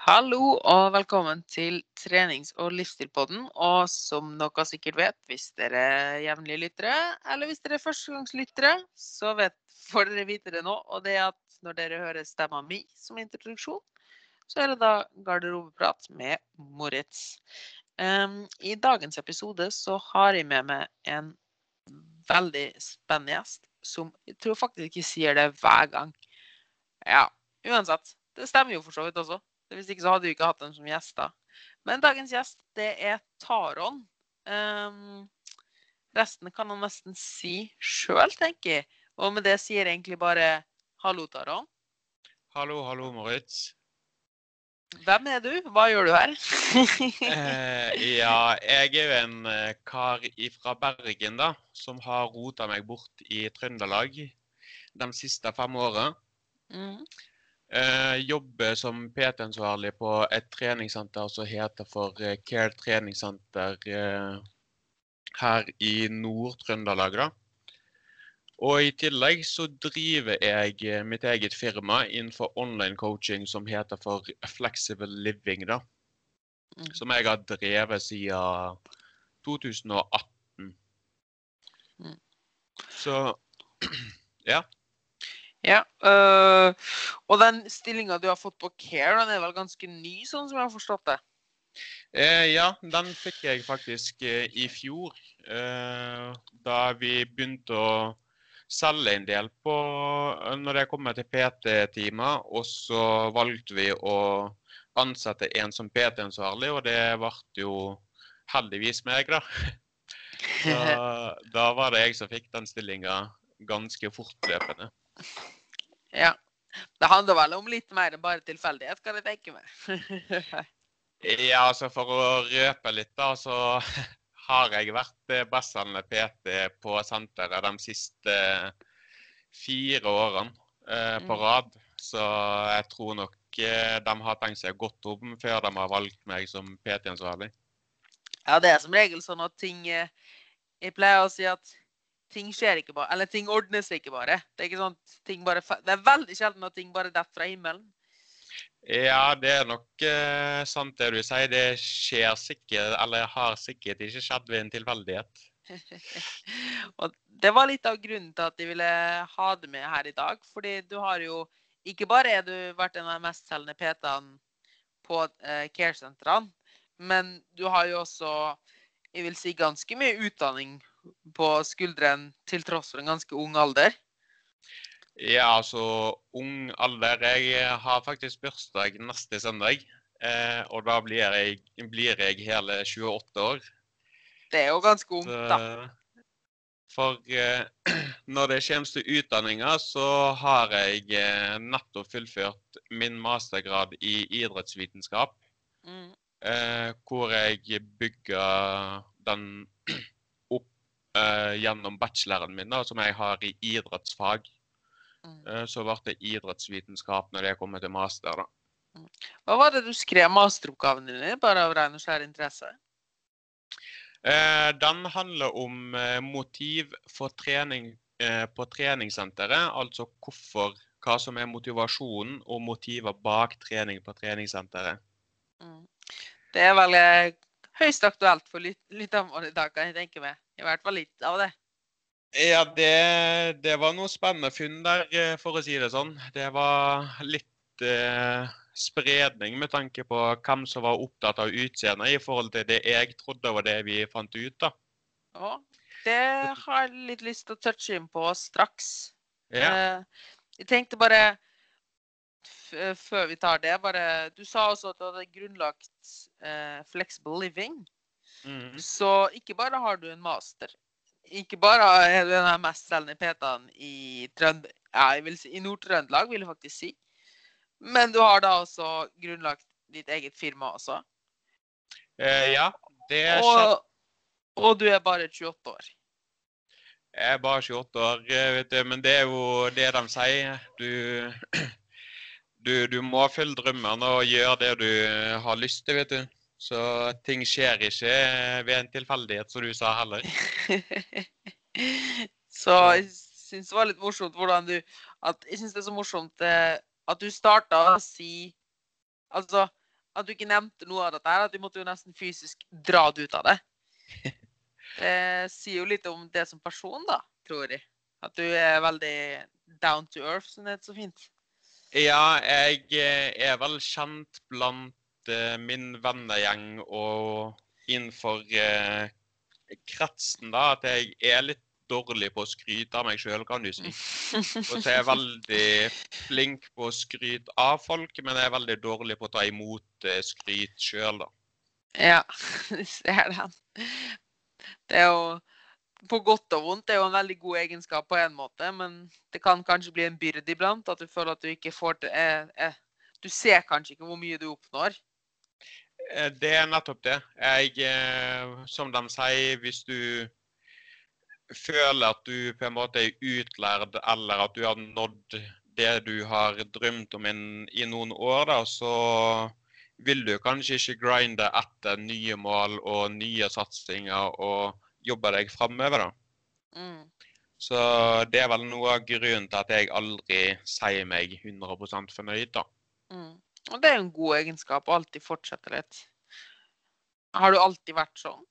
Hallo og velkommen til trenings- og livsstilpodden. Og som dere sikkert vet, hvis dere er jevnlige lyttere, eller hvis dere er førstegangslyttere, så vet, får dere vite det nå. Og det er at når dere hører stemma mi som introduksjon, så er det da garderobeprat med Moritz. Um, I dagens episode så har jeg med meg en veldig spennende gjest som jeg tror faktisk ikke sier det hver gang. Ja, uansett. Det stemmer jo for så vidt også. Hvis ikke så hadde vi ikke hatt dem som gjester. Men dagens gjest, det er Taron. Um, resten kan han nesten si sjøl, tenker jeg. Og med det sier jeg egentlig bare hallo, Taron. Hallo, hallo, Moritz. Hvem er du? Hva gjør du her? eh, ja, jeg er jo en eh, kar fra Bergen, da, som har rota meg bort i Trøndelag de siste fem åra. Mm. Eh, jobber som PT-ansvarlig på et treningssenter som heter for eh, Care treningssenter eh, her i Nord-Trøndelag. Og i tillegg så driver jeg eh, mitt eget firma innenfor online coaching som heter for Flexible Living. da. Mm. Som jeg har drevet siden 2018. Mm. Så ja. Ja. øh, og den stillinga du har fått på Care, den er vel ganske ny, sånn som jeg har forstått det? Eh, ja, den fikk jeg faktisk eh, i fjor. Eh, da vi begynte å selge en del på når det kommer til PT-timer. Og så valgte vi å ansette en som PT-ansvarlig, og det ble jo heldigvis meg, da. Så, da var det jeg som fikk den stillinga ganske fortløpende. Ja. Det handler vel om litt mer enn bare tilfeldighet, kan jeg tenke meg. Ja, altså for å røpe litt, da, så har jeg vært bassende PT på senteret de siste fire årene eh, på Mm. rad. Så jeg tror nok eh, de har tenkt seg godt om før de har valgt meg som PT-ansvarlig. Ja, det er som regel sånn at ting eh, Jeg pleier å si at ting skjer ikke bare Eller ting ordner seg ikke bare. Det er ikke sånn at ting bare Det er veldig sjelden at ting bare detter fra himmelen. Ja, det er nok eh, sant det du sier. Det skjer sikkert, eller har sikkert ikke skjedd ved en tilfeldighet. Og det var litt av grunnen til at jeg ville ha det med her i dag. Fordi du har jo Ikke bare er du vært en av de mestselgende PT-ene på eh, care-sentrene, men du har jo også jeg vil si ganske mye utdanning på skuldrene til tross for en ganske ung alder. Ja, altså ung alder. Jeg har faktisk bursdag neste søndag. Eh, og da blir jeg, blir jeg hele 28 år. Det er jo ganske ungt, da. For eh, når det kommer til utdanninga, så har jeg eh, nettopp fullført min mastergrad i idrettsvitenskap. Mm. Eh, hvor jeg bygger den eh, gjennom bacheloren min, da, som jeg har i idrettsfag. Mm. Eh, så ble det idrettsvitenskap når jeg kom til master. da. Hva var det du skrev masteroppgaven din i, bare av ren og skjær interesse? Eh, den handler om motiv for trening eh, på treningssenteret. Altså hvorfor, hva som er motivasjonen og motiver bak trening på treningssenteret. Mm. Det er vel høyst aktuelt for lyt lytterne våre i dag, kan jeg tenke meg. I hvert fall litt av det. Ja, det, det var noe spennende funn der, eh, for å si det sånn. Det var litt eh, spredning med tanke på hvem som var opptatt av utseendet i forhold til det jeg trodde var det vi fant ut. da. Ja, det har jeg litt lyst til å touche inn på straks. Ja. Eh, jeg tenkte bare før vi tar det, bare Du sa også at du hadde grunnlagt eh, Flexible Living. Mhm. Så ikke bare har du en master, ikke bare er du en av de mestselgende PT-ene i Trønd ja, si, i Nord-Trøndelag, vil jeg faktisk si. Men du har da også grunnlagt ditt eget firma også. Eh, ja, det skjedde. Og, og du er bare 28 år. Jeg er bare 28 år, eh, vet du, men det er jo det de sier. Du, du, du må følge drømmene og gjøre det du har lyst til, vet du. Så ting skjer ikke ved en tilfeldighet, som du sa heller. Så jeg syns det var litt morsomt hvordan du at Jeg syns det er så morsomt eh, at du starta å si Altså at du ikke nevnte noe av dette her, at du måtte jo nesten fysisk dra det ut av det. Det sier jo litt om det som person, da, tror jeg. At du er veldig down to earth, som det heter så fint. Ja, jeg eh, er vel kjent blant min vennegjeng og innenfor eh, kretsen da, at jeg er litt dårlig på å skryte av meg sjøl, kan du si. Og så er jeg veldig flink på å skryte av folk, men jeg er veldig dårlig på å ta imot eh, skryt sjøl, da. Ja, du ser den. Det er jo på godt og vondt det er jo en veldig god egenskap på en måte, men det kan kanskje bli en byrde iblant. At du føler at du ikke får til eh, eh, Du ser kanskje ikke hvor mye du oppnår. Eh, Det er nettopp det. Jeg, eh, som de sier, hvis du føler at du på en måte er utlærd, eller at du har nådd det du har drømt om in, i noen år, da, så vil du kanskje ikke grinde etter nye mål og nye satsinger og jobbe deg framover, da. Mm. Så det er vel noe av grunnen til at jeg aldri sier meg 100 fornøyd, da. Mm. Og det er jo en god egenskap å alltid fortsette litt. Har du alltid vært sånn?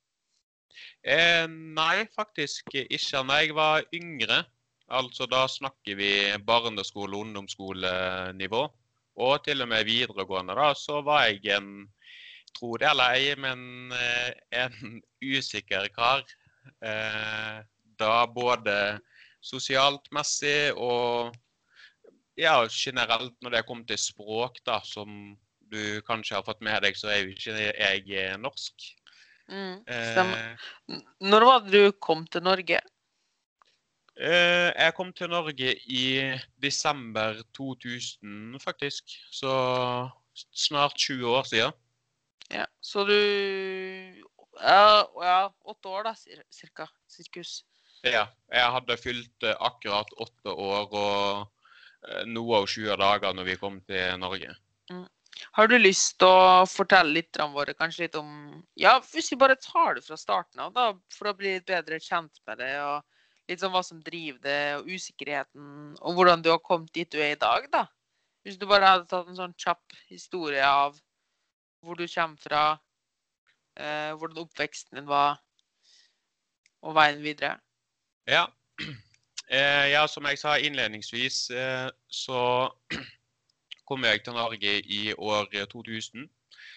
Eh, nei, faktisk ikke. Da jeg var yngre, altså da snakker vi barneskole- og ungdomsskolenivå, og til og med videregående, da, så var jeg en, tro det eller ei, men eh, en usikker kar. Eh, da både sosialt messig og ja, generelt når det kommer til språk, da, som du kanskje har fått med deg, så er jo ikke jeg eh, norsk. Mm. Stemmer. Eh, Når var det du kom til Norge? Eh, jeg kom til Norge i desember 2000, faktisk. Så snart 20 år siden. Ja, så du Ja, ja åtte år, da, cirka. Sirkus. Ja, jeg hadde fylt eh, akkurat åtte år og noe av 20 dager når vi kom til Norge. Har du lyst til å fortelle lytterne våre kanskje litt om Ja, hvis vi bare tar det fra starten av, da, for å bli litt bedre kjent med det, og litt sånn hva som driver det, og usikkerheten, og hvordan du har kommet dit du er i dag, da. Hvis du bare hadde tatt en sånn kjapp historie av hvor du kommer fra, eh, hvordan oppveksten din var, og veien videre. Ja. Eh, ja, som jeg sa innledningsvis, eh, så kom jeg til Norge i år 2000.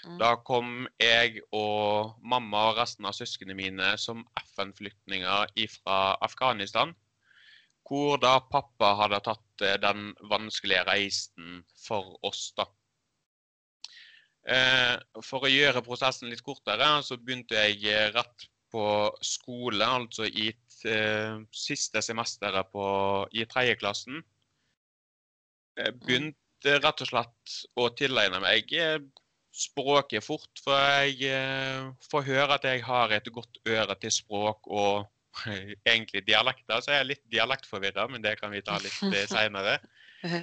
Mm. Da kom jeg og mamma og resten av søsknene mine som FN-flyktninger fra Afghanistan. Hvor da pappa hadde tatt eh, den vanskelige reisen for oss, da. For å gjøre prosessen litt kortere, så begynte jeg rett på skole, altså i siste semesteret på, i tredjeklassen. begynte rett og slett å tilegne meg eh, språket fort, for jeg eh, får høre at jeg har et godt øre til språk og egentlig dialekter, så jeg er litt dialektforvirra, men det kan vi ta litt eh, seinere.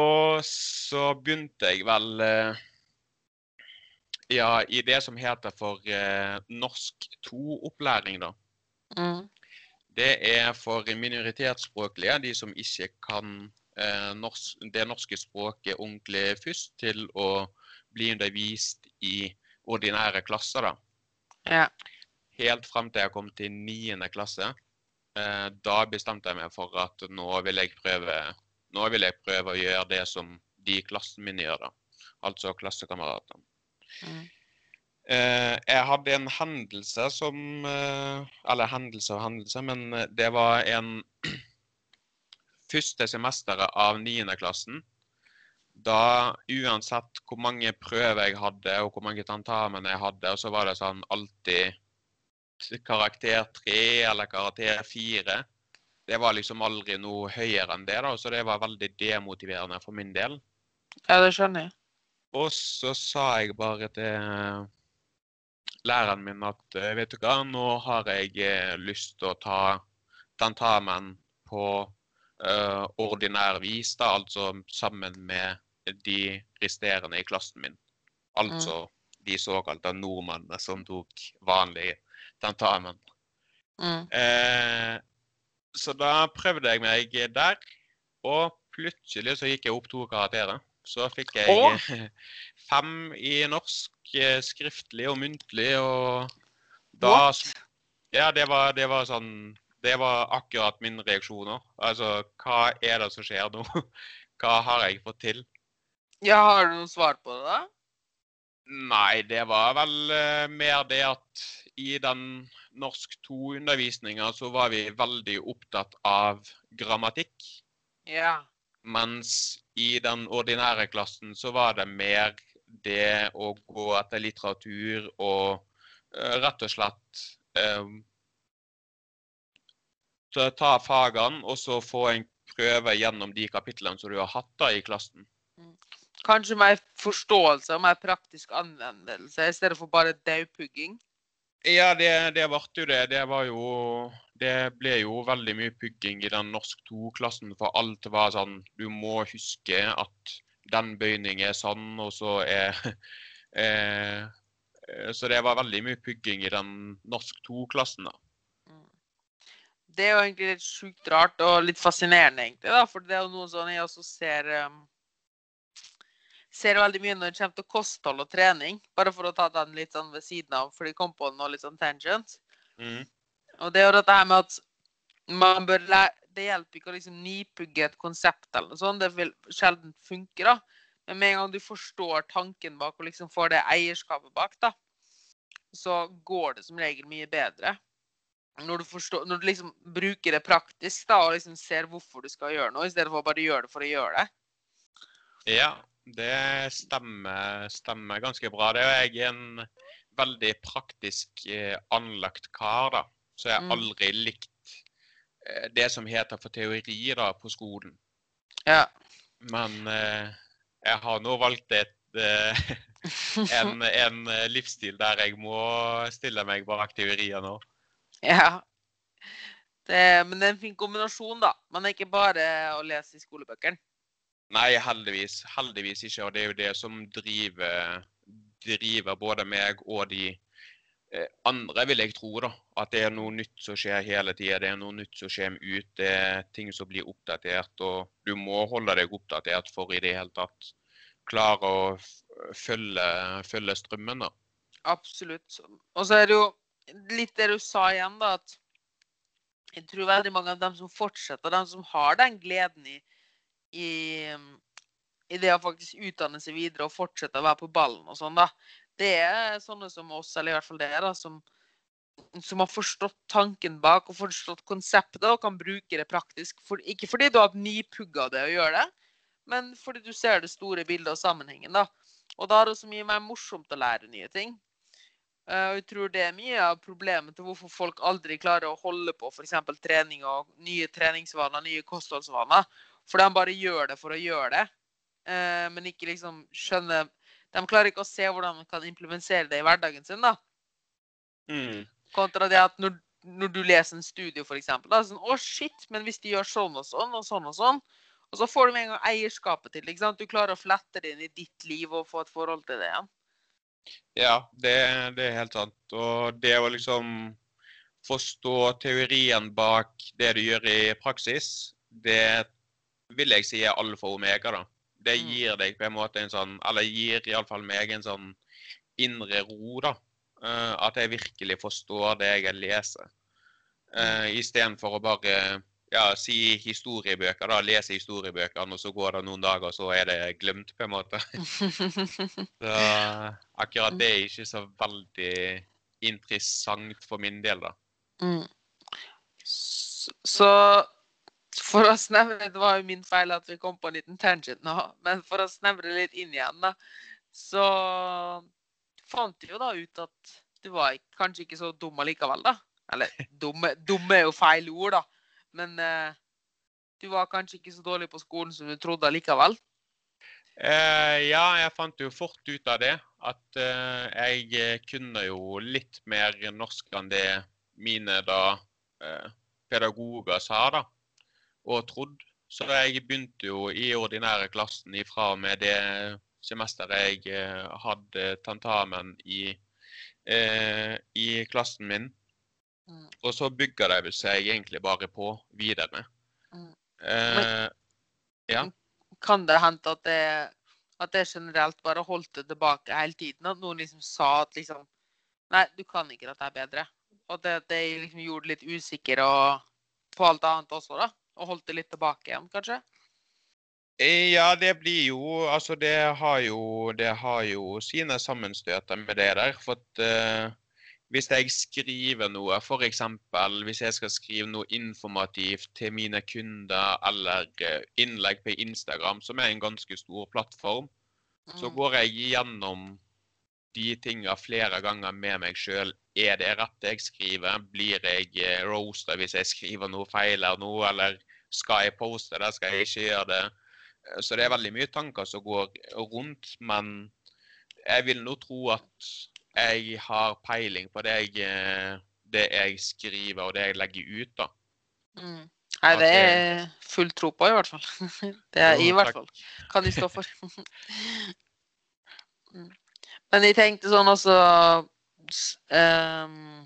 Og så begynte jeg vel eh, ja, i det som heter for eh, norsk 2-opplæring, da. Mm. Det er for minoritetsspråklige, de som ikke kan eh, norsk, det norske språket ordentlig først, til å bli undervist i ordinære klasser. da. Ja. Helt frem til jeg kom til niende klasse. Eh, da bestemte jeg meg for at nå vil jeg prøve nå vil jeg prøve å gjøre det som de i klassen min gjør, da. Altså klassekameratene. Mm. Eh, jeg hadde en hendelse som eh, Eller hendelse og hendelse, men eh, det var en første semesteret av 9. klassen. Da uansett hvor mange prøver jeg hadde, og hvor mange tentamen jeg hadde, så var det sånn alltid karakter tre eller karakter fire. Det var liksom aldri noe høyere enn det, da, så det var veldig demotiverende for min del. ja, det skjønner jeg. Og så sa jeg bare til læreren min at eh, vet du hva, nå har jeg eh, lyst til å ta tentamen på uh, ordinær vis, da, altså sammen med de resterende i klassen min. Altså de såkalte nordmennene som tok vanlig tentamen. Mm. Eh, så da prøvde jeg meg der, og plutselig så gikk jeg opp to karakterer. så fikk jeg Å? fem i norsk, eh, skriftlig og muntlig, og da What? Ja, det var, det var sånn Det var akkurat min reaksjoner. Altså, hva er det som skjer nå? Hva har jeg fått til? Ja, har du noe svar på det, da? Nei, det var vel eh, mer det at i den norsk 2-undervisninga så var vi veldig opptatt av grammatikk. Ja. Mens i den ordinære klassen så var det mer det å gå etter litteratur og eh, rett og slett eh, ta- fagene og så få en prøve gjennom de kapitlene som du har hatt da i klassen. Kanskje mer forståelse og mer praktisk anvendelse i stedet for bare daugpugging? Ja, det, det ble jo det. Det var jo Det ble jo veldig mye pugging i den norsk 2-klassen, for alt var sånn Du må huske at den bøyning er sann, og så er eh, eh, Så det var veldig mye pugging i den norsk 2-klassen, da. Mm. Det er jo egentlig litt sjukt rart og litt fascinerende, egentlig. da, For det er jo noe sånn jeg også ser um, Ser veldig mye når det kommer til kosthold og trening. Bare for å ta den litt sånn ved siden av, for de kom på noe litt sånn tangent. Mm. Og det er jo dette her med at man bør lære Det hjelper ikke å liksom nipugge et konsept eller noe sånt. Det vil sjelden funke, da. Men med en gang du forstår tanken bak og liksom får det eierskapet bak, da, så går det som regel mye bedre. Når du, forstår, når du liksom bruker det praktisk da, og liksom ser hvorfor du skal gjøre noe, i stedet for å bare gjøre det for å gjøre det. Ja, det stemmer, stemmer ganske bra. Det er jeg en veldig praktisk eh, anlagt kar, da. Så jeg har Mm. aldri likt det som heter for teori da, på skolen. Ja. Men eh, jeg har nå valgt et, eh, en, en eh, livsstil der jeg må stille meg bak teorier nå. ja. Det, men det er en fin kombinasjon, da. Man er ikke bare å lese i skolebøkene. Nei, heldigvis. Heldigvis ikke. Og det er jo det som driver, driver både meg og de eh, andre, vil jeg tro. da. At det er noe nytt som skjer hele tida. Det er noe nytt som kommer ut. Det er ting som blir oppdatert. Og du må holde deg oppdatert for i det hele tatt klare å følge, følge strømmen. da. Absolutt. Og så er det jo litt det du sa igjen, da, at jeg tror veldig mange av dem som fortsetter, dem som har den gleden i, i, i det å faktisk utdanne seg videre og fortsette å være på ballen og sånn, da, det er sånne som oss, eller i hvert fall dere, som, som har forstått tanken bak og forstått konseptet og kan bruke det praktisk. For, ikke fordi du har nipugga det å gjøre det, men fordi du ser det store bildet og sammenhengen. da. Og da er det så mye mer morsomt å lære nye ting. Eh, Og jeg tror det er mye av problemet til hvorfor folk aldri klarer å holde på f.eks. trening og nye treningsvaner, nye kostholdsvaner. For de bare gjør det for å gjøre det, eh, men ikke liksom skjønner De klarer ikke å se hvordan de kan implementere det i hverdagen sin. da. Mm. Kontra det at når, når du leser en studie, f.eks. Sånn, å, shit, men hvis de gjør sånn og sånn og sånn og sånn Og så får du med en gang eierskapet til det. Du klarer å flette det inn i ditt liv og få et forhold til det igjen. Ja, det, det er helt sant. Og det å liksom forstå teorien bak det du gjør i praksis, det vil jeg si er alfa og omega, da. Det Mm. gir deg på en måte en sånn Eller gir iallfall meg en sånn indre ro, da. Eh, at jeg virkelig forstår det jeg leser. Uh, Istedenfor å bare ja, si historiebøker, da. Lese historiebøkene, og så går det noen dager, og så er det glemt, på en måte. Så akkurat det er ikke så veldig interessant for min del, da. Mm. Så for å snevre Det var jo min feil at vi kom på en liten tangent nå, men for å snevre litt inn igjen, da, så fant vi jo da ut at du var kanskje ikke så dum allikevel, da. Eller dumme, dumme er jo feil ord, da. Men eh, du var kanskje ikke så dårlig på skolen som du trodde allikevel. Eh, ja, jeg fant jo fort ut av det. At eh, jeg eh, kunne jo litt mer norsk enn det mine da eh, pedagoger sa, da. Og trodd. Så jeg begynte jo i ordinære klassen ifra og med det semesteret jeg eh, hadde tentamen i, eh, i klassen min. Mm. Og så bygger det seg egentlig bare på videre. Mm. Eh, Kan det hende at det At det generelt bare holdt det tilbake hele tiden. At noen liksom sa at liksom Nei, du kan ikke dette bedre. Og det, det liksom gjorde det litt usikker og på alt annet også, da. Og holdt det litt tilbake igjen, kanskje. Eh, Ja, det blir jo Altså, det har jo, det har jo sine sammenstøter med det der. For at uh, hvis jeg skriver noe, f.eks. hvis jeg skal skrive noe informativt til mine kunder, eller eh, innlegg på Instagram, som er en ganske stor plattform, så Mm. går jeg gjennom de tinga flere ganger med meg sjøl. Er det rett jeg skriver? Blir jeg roasta hvis jeg skriver noe feil eller noe? Eller skal jeg poste det? Skal jeg ikke gjøre det? Eh, Så det er veldig mye tanker som går rundt. Men jeg vil nå tro at jeg har peiling på det jeg, eh, det jeg skriver og det jeg legger ut, da. Mm. Nei, det er full tro på, i hvert fall. Det er i hvert fall. hva de står for. Mm. Men jeg tenkte sånn også ehm,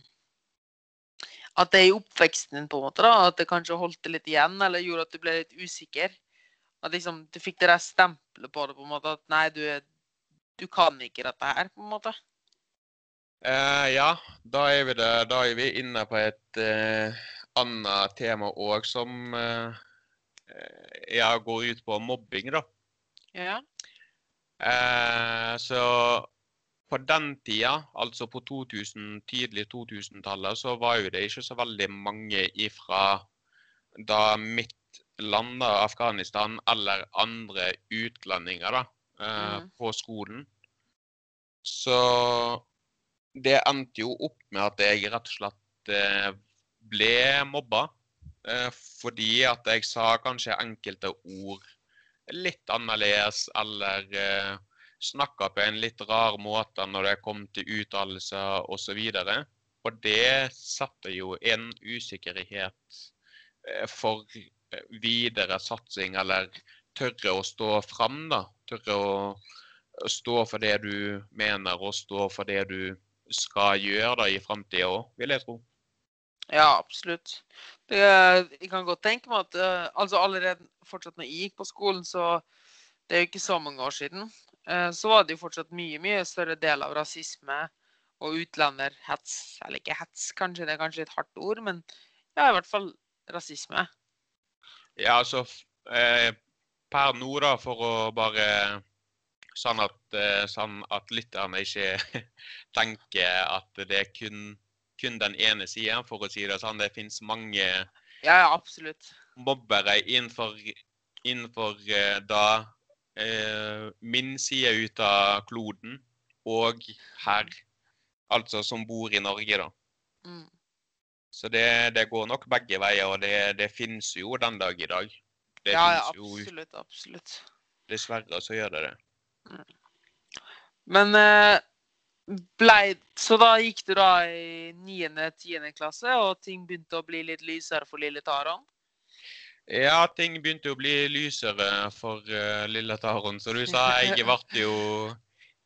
At det er i oppveksten din, på en måte, da, at det kanskje holdt det litt igjen, eller gjorde at du ble litt usikker. At liksom, du fikk det der stempelet på det, på en måte, at nei, du, du kan ikke dette her, på en måte. Eh, ja, da er, vi det, da er vi inne på et eh, annet tema òg, som eh, eh, ja, går ut på mobbing, da. Ja. Eh, så på den tida, altså på 2000, tidlig 2000-tallet, så var jo det ikke så veldig mange ifra da mitt land, Afghanistan, eller andre utlendinger, da, eh, mm. på skolen. Så det endte jo opp med at jeg rett og slett eh, ble mobba. Eh, fordi at jeg sa kanskje enkelte ord litt annerledes, eller eh, snakka på en litt rar måte når det kom til uttalelser osv. Og, og det satte jo en usikkerhet eh, for eh, videre satsing, eller tørre å stå fram, da. Tørre å stå for det du mener, og stå for det du skal gjøre da i framtida òg, vil jeg tro. Ja, absolutt. Det, jeg kan godt tenke meg at eh, altså allerede fortsatt når jeg gikk på skolen, så det er jo ikke så mange år siden, så var det jo fortsatt mye, mye større del av rasisme og utlenderhets. Eller ikke hets, kanskje, det er kanskje et hardt ord, men ja, i hvert fall rasisme. Ja, altså eh, per nå, da, for å bare Sånn at, eh, sånn at lytterne ikke tenker at det er kun, kun den ene sida, for å si det sånn. Det finnes mange Ja, ja, mobbere innenfor, innenfor eh, da eh, min side ut av kloden, og her, altså som bor i Norge, da. Mm. Så det, det går nok begge veier, og det, det finnes jo den dag i dag. Det Ja, ja, finnes jo absolutt, absolutt. Dessverre så gjør det det. Men eh, blei Så da gikk du da i 9.-10. klasse, og ting begynte å bli litt lysere for lille Taron? Ja, ting begynte å bli lysere for uh, lille Taron. Så du sa jeg ble jo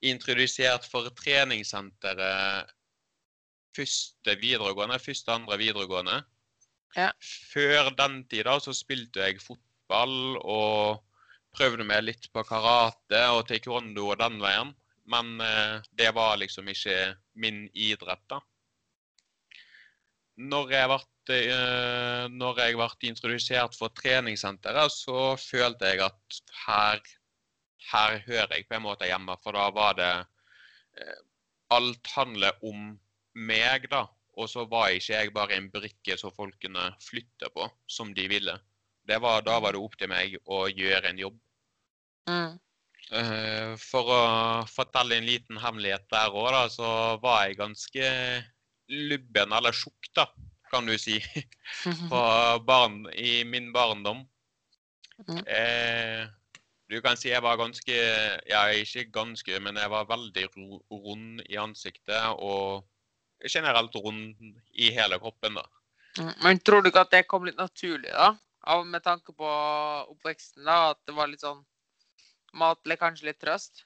introdusert for treningssenteret første videregående, første andre videregående. Ja. Før den tid så spilte jeg fotball og prøvde meg litt på karate og taekwondo og den veien. Men uh, det var liksom ikke min idrett, da. Når jeg ble, eh, når jeg ble introdusert for treningssenteret, så følte jeg at her, her hører jeg på en måte hjemme. For da var det eh, Alt handler om meg, da. Og så var ikke jeg bare en brikke som folk kunne flytte på som de ville. Det var, da var det opp til meg å gjøre en jobb. Mm. Eh, For å fortelle en liten hemmelighet der òg, så var jeg ganske lubben, eller tjukk, da, kan du si, på barn, i min barndom. Mm. Eh, du kan si jeg var ganske Ja, ikke ganske, men jeg var veldig rund i ansiktet og generelt rund i hele kroppen, da. Mm, Men tror du ikke at det kom litt naturlig, da? Av, med tanke på oppveksten, da? At det var litt sånn mat eller kanskje litt trøst?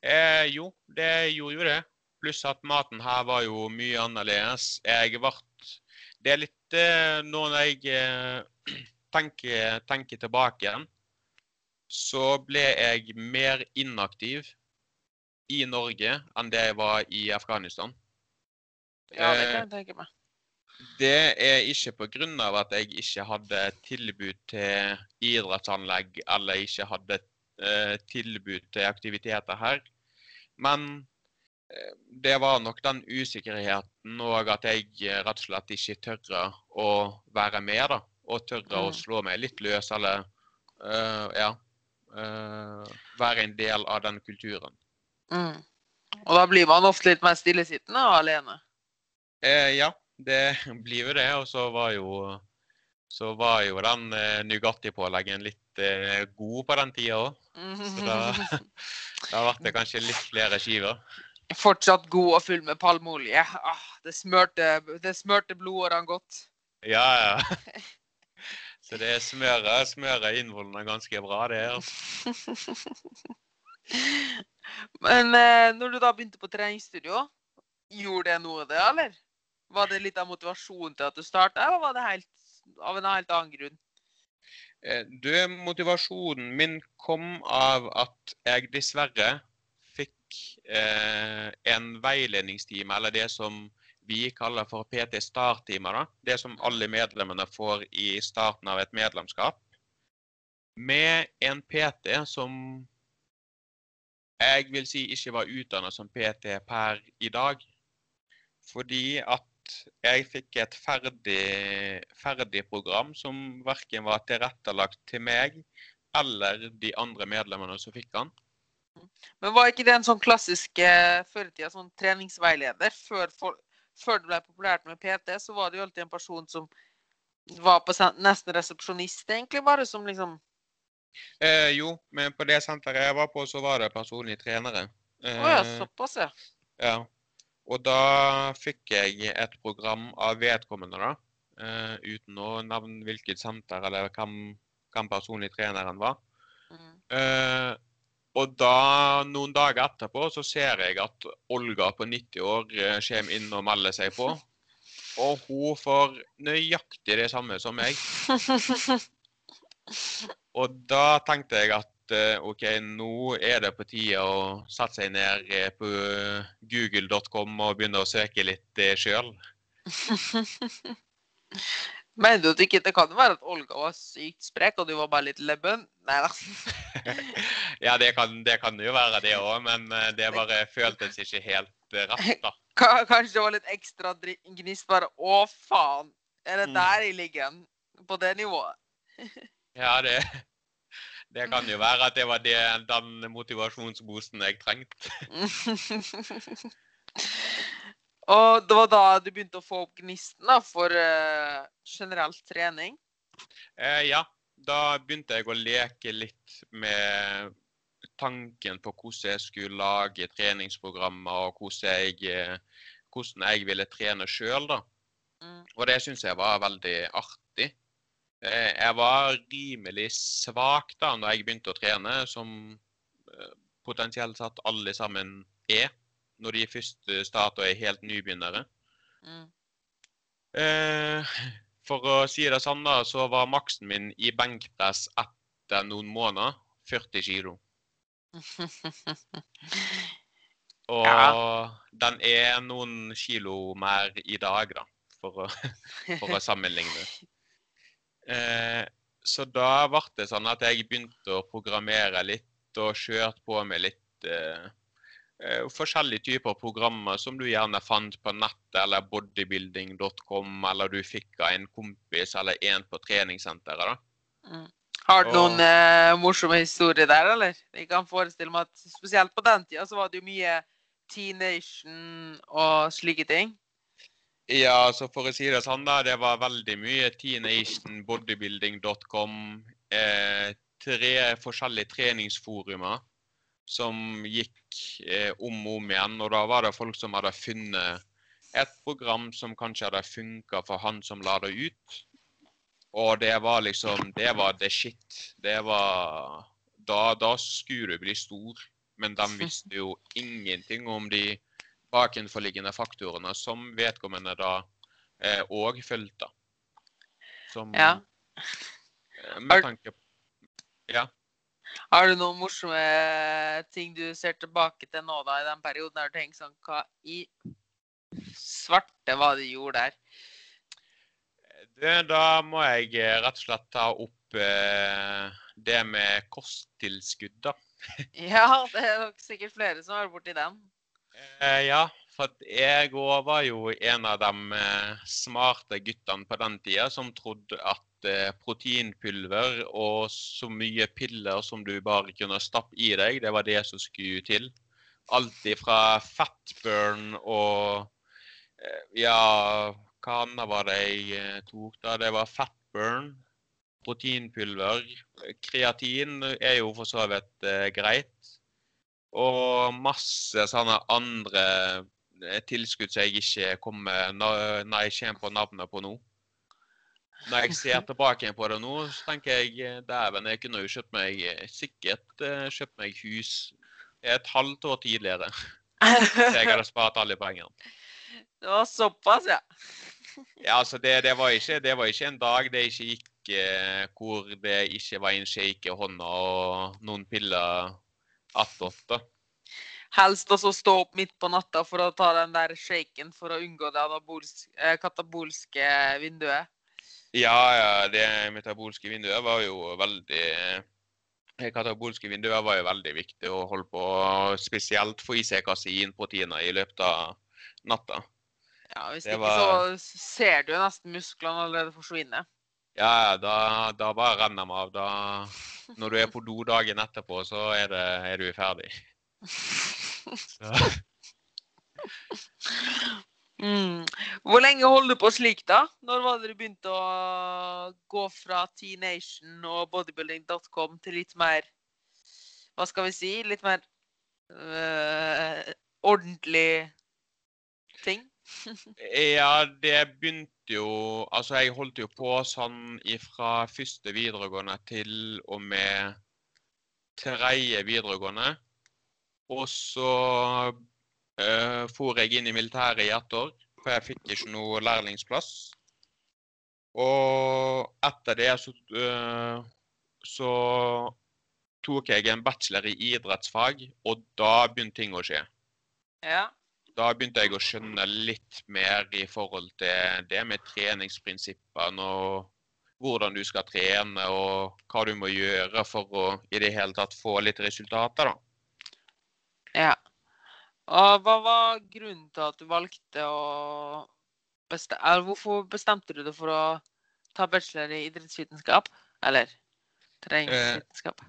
Eh, jo, det gjorde jo det. Pluss at maten her var jo mye annerledes. Jeg ble Det er litt Nå Når jeg eh, tenker, tenker tilbake igjen, så ble jeg mer inaktiv i Norge enn det jeg var i Afghanistan. Ja, det Eh, kan jeg tenke meg. Det er ikke pga. at jeg ikke hadde tilbud til idrettsanlegg eller ikke hadde eh, tilbud til aktiviteter her. Men eh, det var nok den usikkerheten og at jeg eh, rett og slett ikke tørre å være med. da, Og tørre å Mm. slå meg litt løs eller uh, ja, uh, være en del av den kulturen. Mm. Og da blir man ofte litt mer stillesittende og alene. Eh, ja, det blir jo det. Og så var jo, så var jo den eh, Nugatti-påleggen litt eh, god på den tida òg. Så da, da ble det kanskje litt flere skiver. Fortsatt god og full med palmeolje. Ah, det, smørte, det smørte blodårene godt. Ja, ja. Så det smøret, smøret inneholder ganske bra, det. her. Men eh, når du da begynte på treningsstudio, gjorde det noe, det, eller? Var det litt av motivasjonen til at du starta, eller var det helt, av en helt annen grunn? Eh, Du, motivasjonen min kom av at jeg dessverre en veiledningstime, eller det som vi kaller for PT Start-timer. Det som alle medlemmene får i starten av et medlemskap. Med en PT som jeg vil si ikke var utdanna som PT per i dag. Fordi at jeg fikk et ferdig, ferdig program som verken var tilrettelagt til meg eller de andre medlemmene som fikk den. Men var ikke det en sånn klassisk førtida, før sånn treningsveileder? Før, for, før det ble populært med PT, så var det jo alltid en person som var på nesten resepsjonist, egentlig, bare som liksom Eh, jo, men på det senteret jeg var på, så var det personlige trenere. Å ja, Eh, såpass, ja. Ja. Og da fikk jeg et program av vedkommende, da. Uh, uten å nevne hvilket senter eller hvem, hvem personlig treneren var. Mm. Eh, og da, noen dager etterpå, så ser jeg at Olga på 90 år eh, kommer inn og melder seg på. Og hun får nøyaktig det samme som meg. Og da tenkte jeg at eh, OK, nå er det på tide å sette seg ned eh, på google.com og begynne å søke litt sjøl. Mener du at ikke det kan være at Olga var sykt sprek, og du var bare litt lebben? Nei da. ja, det kan, det kan jo være det òg, men eh, det bare føltes ikke helt eh, rett, da. Ka- Kanskje det var litt ekstra gnist bare Å, faen! Er det Mm. der jeg ligger? På det nivået? Ja, det, det kan jo være at det var det, den motivasjonsboosten jeg trengte. Og det var da du begynte å få opp gnisten da, for uh, generell trening? Eh, ja, da begynte jeg å leke litt med tanken på hvordan jeg skulle lage treningsprogrammer, og hvordan jeg, eh, hvordan jeg ville trene sjøl, da. Mm. Og det syns jeg var veldig artig. Eh, jeg var rimelig svak da når jeg begynte å trene, som eh, potensielt sett alle sammen er når de først starter og er helt nybegynnere. Mm. Eh, for å si det sånn, da, så var maksen min i benkpress etter noen måneder 40 kilo. Og Ja. den er noen kilo mer i dag, da, for å, for å sammenligne. Eh, så da ble det sånn at jeg begynte å programmere litt og kjørte på med litt eh, forskjellige typer programmer som du gjerne fant på nettet eller bodybuilding.com, eller du fikk av en kompis eller en på treningssenteret. Mm. Har du noen eh, morsomme historier der, eller? Jeg kan forestille meg at spesielt på den tida så var det jo mye T-Nation og slike ting. Ja, så for å si det sånn, da. Det var veldig mye T-Nation, bodybuilding.com, eh, tre forskjellige treningsforumer som gikk eh, om og om igjen. Og da var det folk som hadde funnet et program som kanskje hadde funka for han som la det ut. Og det var liksom Det var the shit. Det var Da, da skulle du bli stor. Men de visste jo ingenting om de bakenforliggende faktorene som vedkommende da òg fulgte. Som Ja. eh, Med tanke på Ja. Har du noen morsomme ting du ser tilbake til nå da, i den perioden Har du tenkt sånn Hva i svarte var det du gjorde der? Du, da må jeg eh, rett og slett ta opp eh, det med kosttilskudd, da. Ja, det er nok sikkert flere som har vært borti den. Eh, ja, for jeg òg var jo en av de eh, smarte guttene på den tida som trodde at eh, proteinpulver og så mye piller som du bare kunne stappe i deg, det var det som skulle til. Alt ifra fatburn og eh, Ja, hva annet var det jeg tok da? Det var fatburn, proteinpulver. Kreatin er jo for så vidt greit. Og masse sånne andre eh, tilskudd som jeg ikke kommer når når jeg kommer på navnet på nå. Når jeg ser tilbake på det nå, så tenker jeg eh, dæven, jeg kunne jo kjøpt meg eh, sikkert eh, kjøpt meg hus et halvt år tidligere. Så jeg hadde spart alle pengene. Det var såpass, ja. Ja, altså det, det, var ikke, det var ikke en dag det ikke gikk eh, hvor det ikke var en shake i hånda og noen piller attåt. Helst også stå opp midt på natta for å ta den der shaken for å unngå det anabolsk, eh, katabolske vinduet. Ja, ja, det metabolske vinduet var jo veldig Det katabolske vinduet var jo veldig viktig å holde på, spesielt få i seg kaseinproteiner i løpet av natta. Ja, Hvis Det ikke var- så ser du nesten musklene allerede forsvinne. Ja, da, da bare renner de av. Da, når du er på do dagen etterpå, så er, det, er du ferdig. Mm. Hvor lenge holdt du på slik, da? Når var det du begynte å gå fra T-Nation og bodybuilding.com til litt mer Hva skal vi si? Litt mer øh, ordentlig ting? Ja, det begynte jo Altså, jeg holdt jo på sånn fra første videregående til og med tredje videregående. Og så uh, for jeg inn i militæret i ett år, for jeg fikk ikke noe lærlingsplass. Og etter det så, eh, så tok jeg en bachelor i idrettsfag, og da begynte ting å skje Ja. da begynte jeg å skjønne litt mer i forhold til det med treningsprinsippene og hvordan du skal trene og hva du må gjøre for å i det hele tatt få litt resultater, da. Ja. Og hva var grunnen til at du valgte å bestemme, Hvorfor bestemte du deg for å ta bachelor i idrettsvitenskap? Eller treningsvitenskap?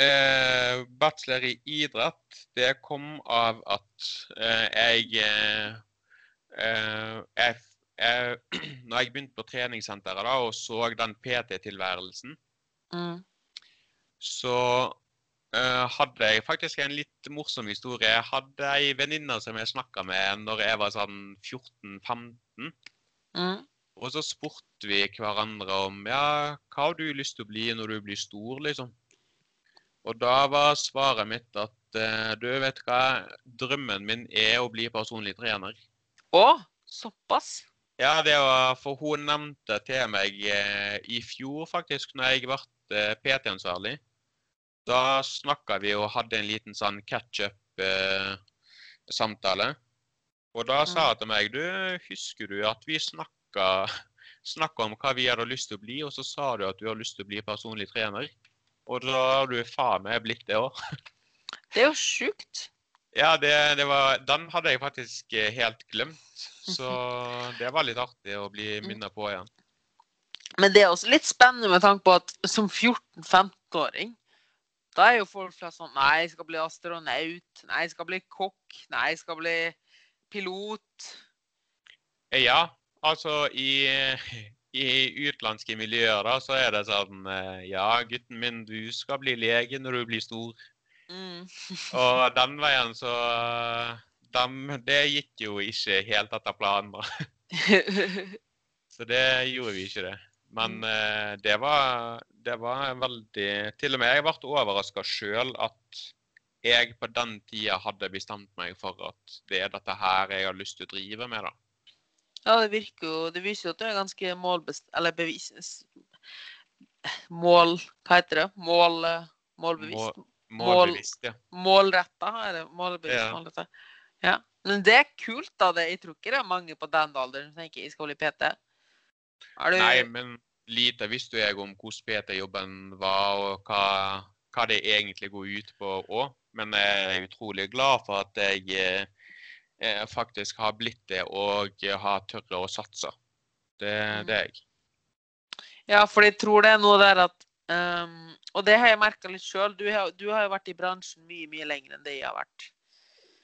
Eh, bachelor i idrett, det kom av at eh, jeg, eh, eh, jeg, jeg Når jeg begynte på treningssenteret da, og så den PT-tilværelsen, Mm. så eh, hadde jeg faktisk en litt morsom historie. Jeg hadde ei venninne som jeg snakka med når jeg var sånn 14-15. Mm. Og så spurte vi hverandre om ja, hva har du lyst til å bli når du blir stor, liksom. Og da var svaret mitt at eh, du vet hva, drømmen min er å bli personlig trener. Å, såpass? Ja, det var for hun nevnte til meg eh, i fjor faktisk, når jeg ble eh, PT-ansvarlig. Da snakka vi og hadde en liten sånn catch-up-samtale. og da sa hun til meg du, husker du at vi snakka, snakka om hva vi hadde lyst til å bli, og så sa du at du har lyst til å bli personlig trener. Og da har du faen meg blitt det òg. Det er jo sjukt. Ja, det, det var, den hadde jeg faktisk eh, helt glemt. Så det var litt artig å bli minnet på igjen. Men det er også litt spennende med tanke på at som 14-15-åring, da er jo folk flest sånn Nei, jeg skal bli astronaut. Nei, jeg skal bli kokk. Nei, jeg skal bli pilot. Ja, altså i, i utenlandske miljøer da, så er det sånn eh, Ja, gutten min, du skal bli lege når du blir stor. Mm. Og den veien så dem, Det gikk jo ikke helt etter planen. da. Så det gjorde vi ikke det. Men eh, det var, det var veldig Til og med jeg ble overraska sjøl at jeg på den tida hadde bestemt meg for at det er dette her jeg har lyst til å drive med. da. Ja, det virker jo Det viser jo at du er ganske målbest... Eller bevis... Mål... Hva heter det? Mål... Målbevisst. Mål, målbevisst, ja. Målretta, er det? Målbevisst, Ja. målretta. Ja. Men det er kult, da. Det. Jeg tror ikke det er mange på den alderen som tenker jeg skal bli PT. Du Nei, men lite visste jeg om hvordan PT-jobben var, og hva, hva det egentlig går ut på òg. Men jeg er utrolig glad for at jeg eh, eh, faktisk har blitt det og har tørre å satse. Det, Mm. det er jeg. Ja, for jeg tror det er noe der at um, Og det har jeg merka litt sjøl. Du, har- du har jo vært i bransjen mye, mye lenger enn det jeg har vært.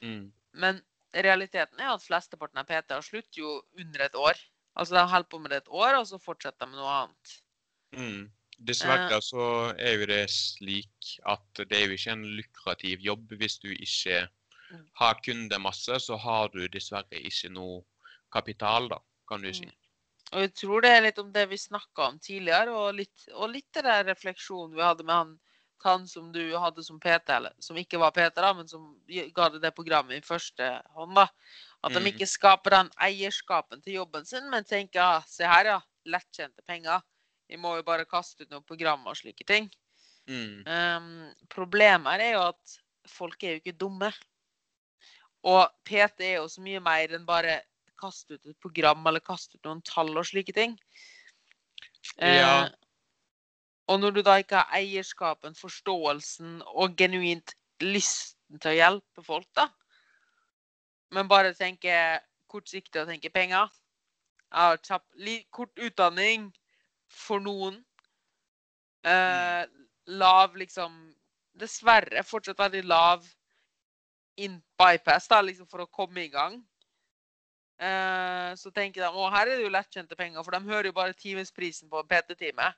Mm. Men realiteten er at flesteparten av PT-er slutter jo under et år. Altså de holder på med det et år, og så fortsetter de med noe annet. Mm. Dessverre så er jo det slik at det er jo ikke en lukrativ jobb hvis du ikke Mm. har kundemasse, så har du dessverre ikke noe kapital, da, kan du si. Mm. Og jeg tror det er litt om det vi snakka om tidligere, og litt, og litt der refleksjonen vi hadde med han, han som du hadde som PT, eller som ikke var PT, da, men som ga deg det programmet i første hånd. da. At de Mm. ikke skaper den eierskapen til jobben sin, men tenker ah, se her, ja, lettjente penger. Vi må jo bare kaste ut noen programmer og slike ting. Mm. Um, problemet er jo at folk er jo ikke dumme. Og PT er jo så mye mer enn bare kaste ut et program eller kaste ut noen tall og slike ting. Ja. Uh, og når du da ikke har eierskapen, forståelsen og genuint lysten til å hjelpe folk, da, men bare tenke kortsiktig og tenke penger ja, kjapp, Kort utdanning for noen. Eh, lav, liksom Dessverre fortsatt veldig lav in bypass da, liksom for å komme i gang. Eh, så tenker de å her er det jo lettjente penger, for de hører jo bare timesprisen på PT-time.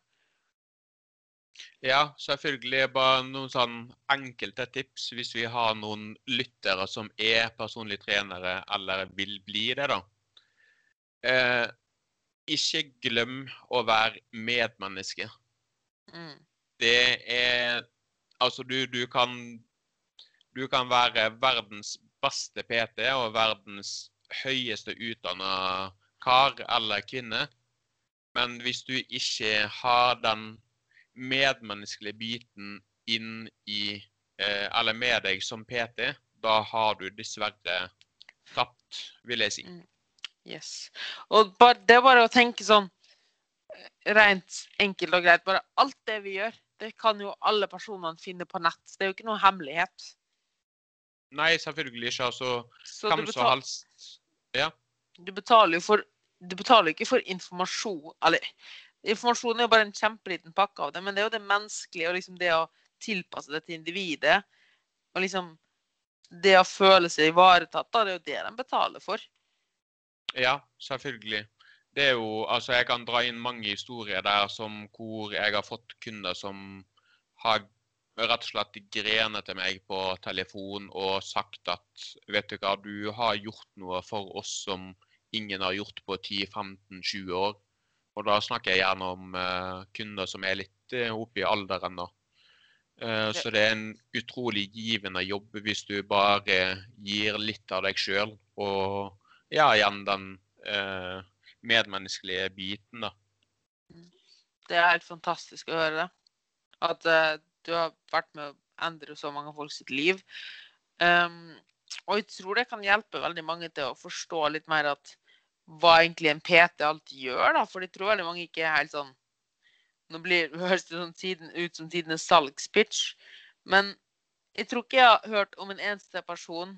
Ja, selvfølgelig. Bare noen sånn enkelte tips hvis vi har noen lyttere som er personlige trenere eller vil bli det, da. Eh, ikke glem å være medmenneske. Mm. Det er Altså, du, du kan Du kan være verdens beste PT og verdens høyeste utdanna kar eller kvinne, men hvis du ikke har den medmenneskelige biten inn i eh, Eller med deg som PT, da har du dessverre tapt, vil jeg si. Mm. Yes. Og bare, det er bare å tenke sånn eh, rent enkelt og greit. Bare alt det vi gjør, det kan jo alle personene finne på nett. Det er jo ikke noe hemmelighet. Nei, selvfølgelig ikke. Altså, Så hvem som helst Ja. du betaler jo for Du betaler ikke for informasjon Eller informasjon er jo bare en kjempeliten pakke av det, men det er jo det menneskelige og liksom det å tilpasse det til individet. Og liksom det å føle seg ivaretatt, da, det er jo det de betaler for. Ja, selvfølgelig. Det er jo, altså Jeg kan dra inn mange historier der som hvor jeg har fått kunder som har rett og slett grenet til meg på telefon og sagt at vet du hva, du har gjort noe for oss som ingen har gjort på 10-15-20 år. Og da snakker jeg gjerne om eh, kunder som er litt eh, oppe i alderen. da. Eh, så det er en utrolig givende jobb hvis du bare gir litt av deg sjøl. Og ja, igjen den eh, medmenneskelige biten, da. Det er helt fantastisk å høre det. At eh, du har vært med å endre så mange folk sitt liv. Um, og jeg tror det kan hjelpe veldig mange til å forstå litt mer at hva egentlig en PT alltid gjør. da, For det tror veldig mange ikke er helt sånn Nå blir, høres det sånn tiden, ut som tidenes salgspitch, men jeg tror ikke jeg har hørt om en eneste person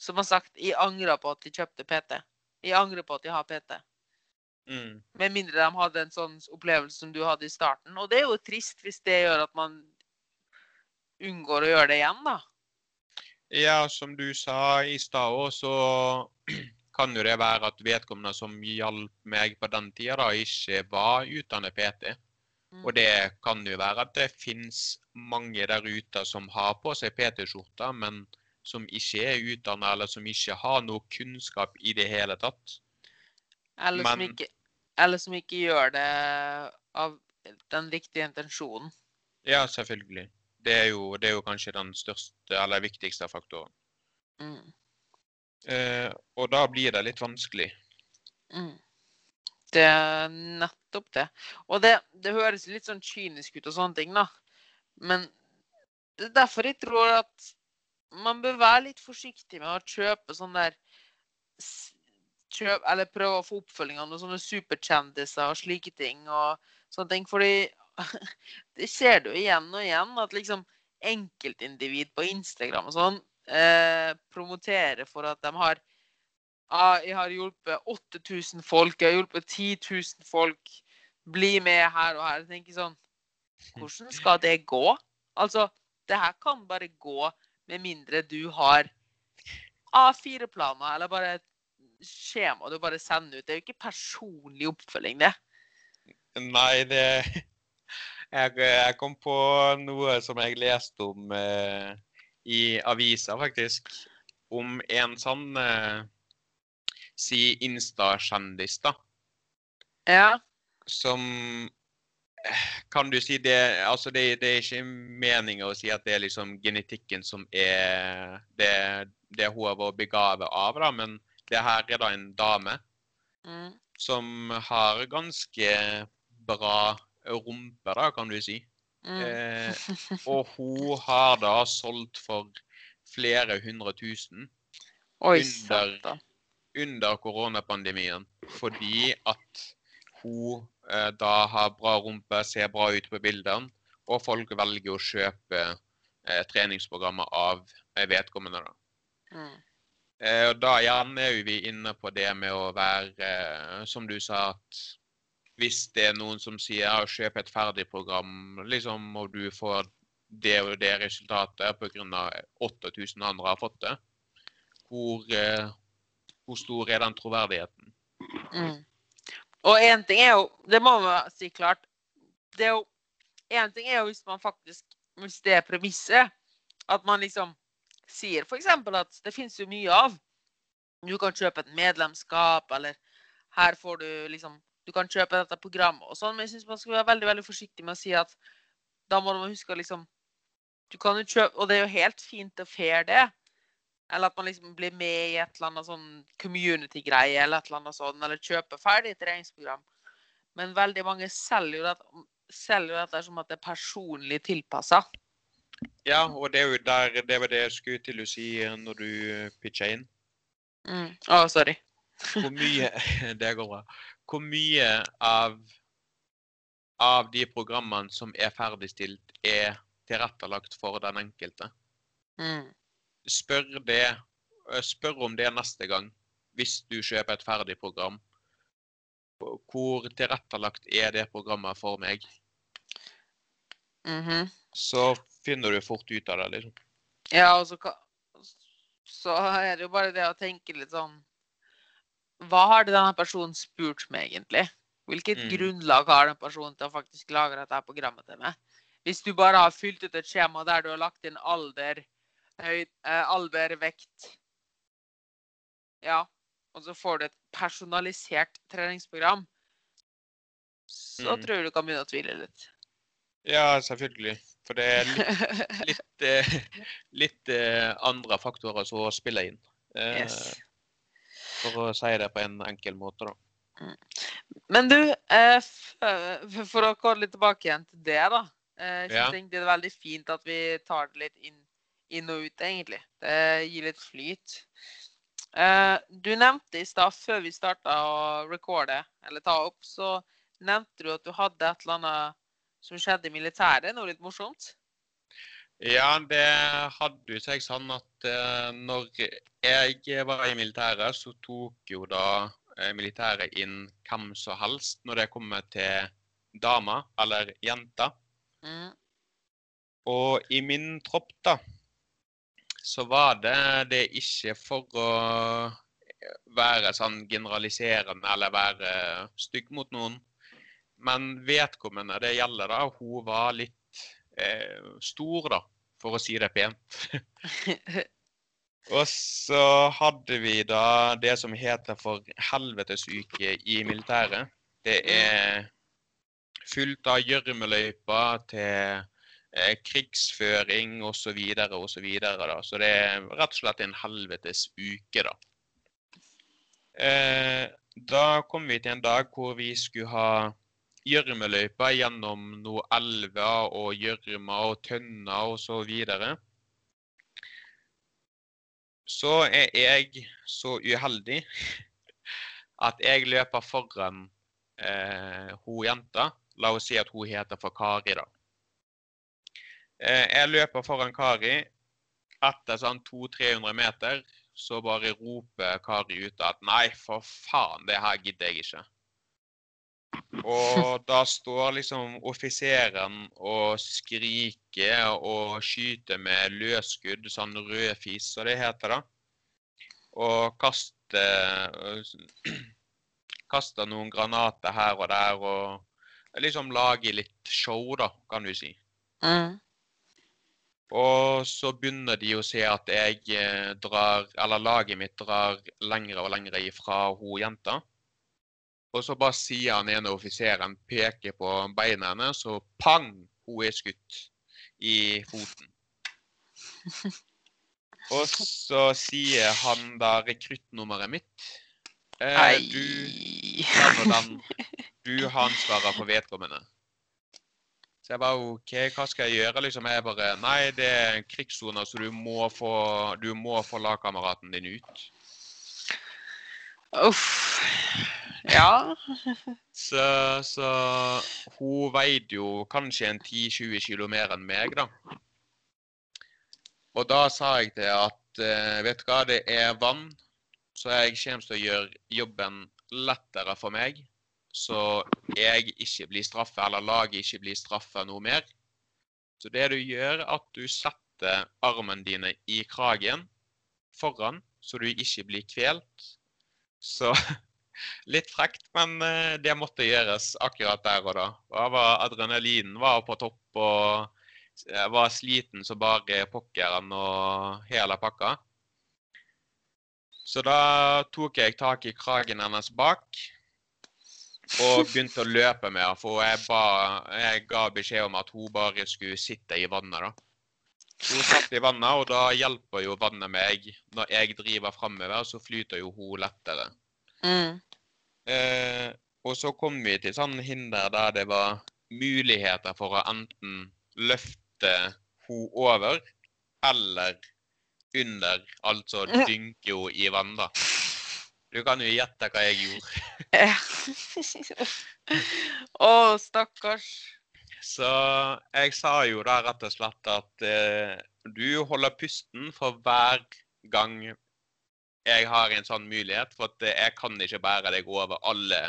som har sagt 'jeg angrer på at de kjøpte PT'. Jeg angrer på at de har PT. Mm. Med mindre de hadde en sånn opplevelse som du hadde i starten. Og det er jo trist hvis det gjør at man unngår å gjøre det igjen, da. Ja, som du sa i stad òg, så kan jo det være at vedkommende som hjalp meg på den tida, da, ikke var utdannet PT. Mm. Og det kan jo være at det finnes mange der ute som har på seg PT-skjorta, men som ikke er utdannet, eller som ikke har noe kunnskap i det hele tatt. Eller, som ikke, eller som ikke gjør det av den riktige intensjonen. Ja, selvfølgelig. Det er jo, det er jo kanskje den største, eller viktigste faktoren. Mm. Eh, og da blir det litt vanskelig. Mm. Det er nettopp det. Og det, det høres litt sånn kynisk ut og sånne ting, da. Men det er derfor jeg tror at man bør være litt forsiktig med å kjøpe sånn der kjøp, Eller prøve å få oppfølging av noen sånne superkjendiser og slike ting. og sånne ting, Fordi det ser du igjen og igjen, at liksom enkeltindivid på Instagram og sånn eh, promoterer for at de har ah, Jeg har hjulpet 8000 folk, jeg har hjulpet 10 000 folk. Bli med her og her. Jeg tenker sånn Hvordan skal det gå? Altså, det her kan bare gå med mindre du har A4-planer eller bare skjema du bare sender ut. Det er jo ikke personlig oppfølging, det. Nei, det jeg, jeg kom på noe som jeg leste om eh, i avisa, faktisk. Om en sånn eh, si Insta-kjendis, da. Ja. Som eh, Kan du si det Altså, det, det er ikke meninga å si at det er liksom genetikken som er det, det hun har vært begavet av, da, men det her er da en dame Mm. som har ganske bra rumpe, da, kan du si. Eh, og hun har da solgt for flere hundre tusen Oi, under- under koronapandemien fordi at hun eh, da har bra rumpe, ser bra ut på bildene, og folk velger å kjøpe eh, treningsprogrammer av eh, vedkommende. da. Mm. Eh, og da gjerne er vi inne på det med å være, eh, som du sa, at hvis det er noen som sier ja, kjøp et ferdig program, liksom, og du får det og det resultatet pga. 8000 andre har fått det, hvor, eh, hvor stor er den troverdigheten? Mm. Og én ting er jo Det må man si klart. Det er jo Én ting er jo hvis man faktisk Hvis det er premisset, at man liksom sier f.eks. at det finnes jo mye av. Du kan kjøpe et medlemskap, eller her får du liksom Du kan kjøpe dette programmet og sånn, men jeg syns man skal være veldig veldig forsiktig med å si at da må man huske å liksom Du kan jo kjøpe Og det er jo helt fint og fair, det. Eller at man liksom blir med i et eller annet sånn community-greie, eller et eller annet sånn, eller kjøper ferdig treningsprogram. Men veldig mange selger jo dette, selger jo dette som at det er personlig tilpassa. Ja, og det er jo der det var det jeg skulle til å si når du pitcha inn. Mm. oh, sorry. Hvor mye Det går bra. Hvor mye av, av de programmene som er ferdigstilt, er tilrettelagt for den enkelte? Mm. Spør, det, eh, spør om det neste gang, hvis du kjøper et ferdig program. Hvor tilrettelagt er det programmet for meg? Mhm. Så finner du fort ut av det, liksom. Ja, og så, så er det jo bare det å tenke litt sånn Hva har det denne personen spurt meg, egentlig? Hvilket Mm. grunnlag har den personen til å faktisk lage dette programmet til meg? Hvis du bare har fylt ut et skjema der du har lagt inn alder, høyd, eh, alder, vekt Ja, og så får du et personalisert treningsprogram, så Mm. tror jeg du kan begynne å tvile litt. Ja, selvfølgelig. For det er litt, litt, litt, litt eh, andre faktorer som spiller inn. Eh, Yes. For å si det på en enkel måte, da. Men du, eh, eh, for å gå litt tilbake igjen til det, da. Eh, Jeg Ja. synes det er veldig fint at vi tar det litt inn, inn og ut, egentlig. Det gir litt flyt. Du nevnte i stad, før vi starta å recorde, eller ta opp, så nevnte du at du hadde et eller annet som skjedde i militæret, noe litt morsomt. Ja, det hadde jo seg sånn at eh, når jeg var i militæret, så tok jo da eh, militæret inn hvem som helst når det kommer til damer eller jenter. Mm. Og i min tropp, da, så var det det ikke for å være sånn generaliserende eller være stygg mot noen. Men vedkommende det gjelder, da, hun var litt eh, stor, da, for å si det pent. Og så hadde vi da det som heter for helvetesuke i militæret. Det er fullt av gjørmeløyper til eh, krigsføring osv. Så, videre, og så, videre, da. så det er rett og slett en helvetes uke, da. Eh, da kom vi til en dag hvor vi skulle ha gjørmeløype gjennom noe elver og gjørmer og tønner og så. Så er jeg så uheldig at jeg løper foran eh, hun jenta. La oss si at hun heter for Kari, da. Eh, jeg løper foran Kari. Etter sånn 200-300 meter så bare roper Kari ut at nei, for faen, det her gidder jeg ikke. Og da står liksom offiseren og skriker og skyter med løsskudd, sånn rødfis som det heter, da. Og kaster Kaster noen granater her og der og liksom lager litt show, da, kan du si. Mm. Og så begynner de å se at jeg eh, drar, eller laget mitt drar lengre og lengre ifra hun jenta. Og så bare sier han ene offiseren, peker på beina hennes, så pang! Hun er skutt i foten. Og så sier han da rekruttnummeret mitt. Eh, du, den du har ansvaret for vedkommende. Så jeg bare OK, hva skal jeg gjøre? Liksom jeg bare Nei, det er krigssoner, så du må få, du må få lagkameraten din ut. Uff. Ja. Så, så hun veide jo kanskje en 10-20 kilo mer enn meg, da. Og da sa jeg til at eh, vet du hva, det er vann, så jeg kommer til å gjøre jobben lettere for meg så jeg ikke blir straffa, eller laget ikke blir straffa noe mer. Så det du gjør, at du setter armene dine i kragen foran, så du ikke blir kvelt. Så litt frekt, men eh, det måtte gjøres akkurat der og da. Adrenalinen var på topp, og jeg var sliten som bare pokkeren og hele pakka. Så da tok jeg tak i kragen hennes bak og begynte å løpe med henne. For jeg, ba, jeg, ga beskjed om at hun bare skulle sitte i vannet. da. Hun satt i vannet, og da hjelper jo vannet meg. Når jeg driver framover, så flyter jo hun lettere. Mm. Eh, og så kom vi til sånne hinder der det var muligheter for å enten løfte henne over eller under. Altså dynke henne i vann, da. Du kan jo gjette hva jeg gjorde. Å, stakkars. Så jeg sa jo da rett og slett at eh, du holder pusten for hver gang jeg har en sånn mulighet. For at jeg kan ikke bære deg over alle,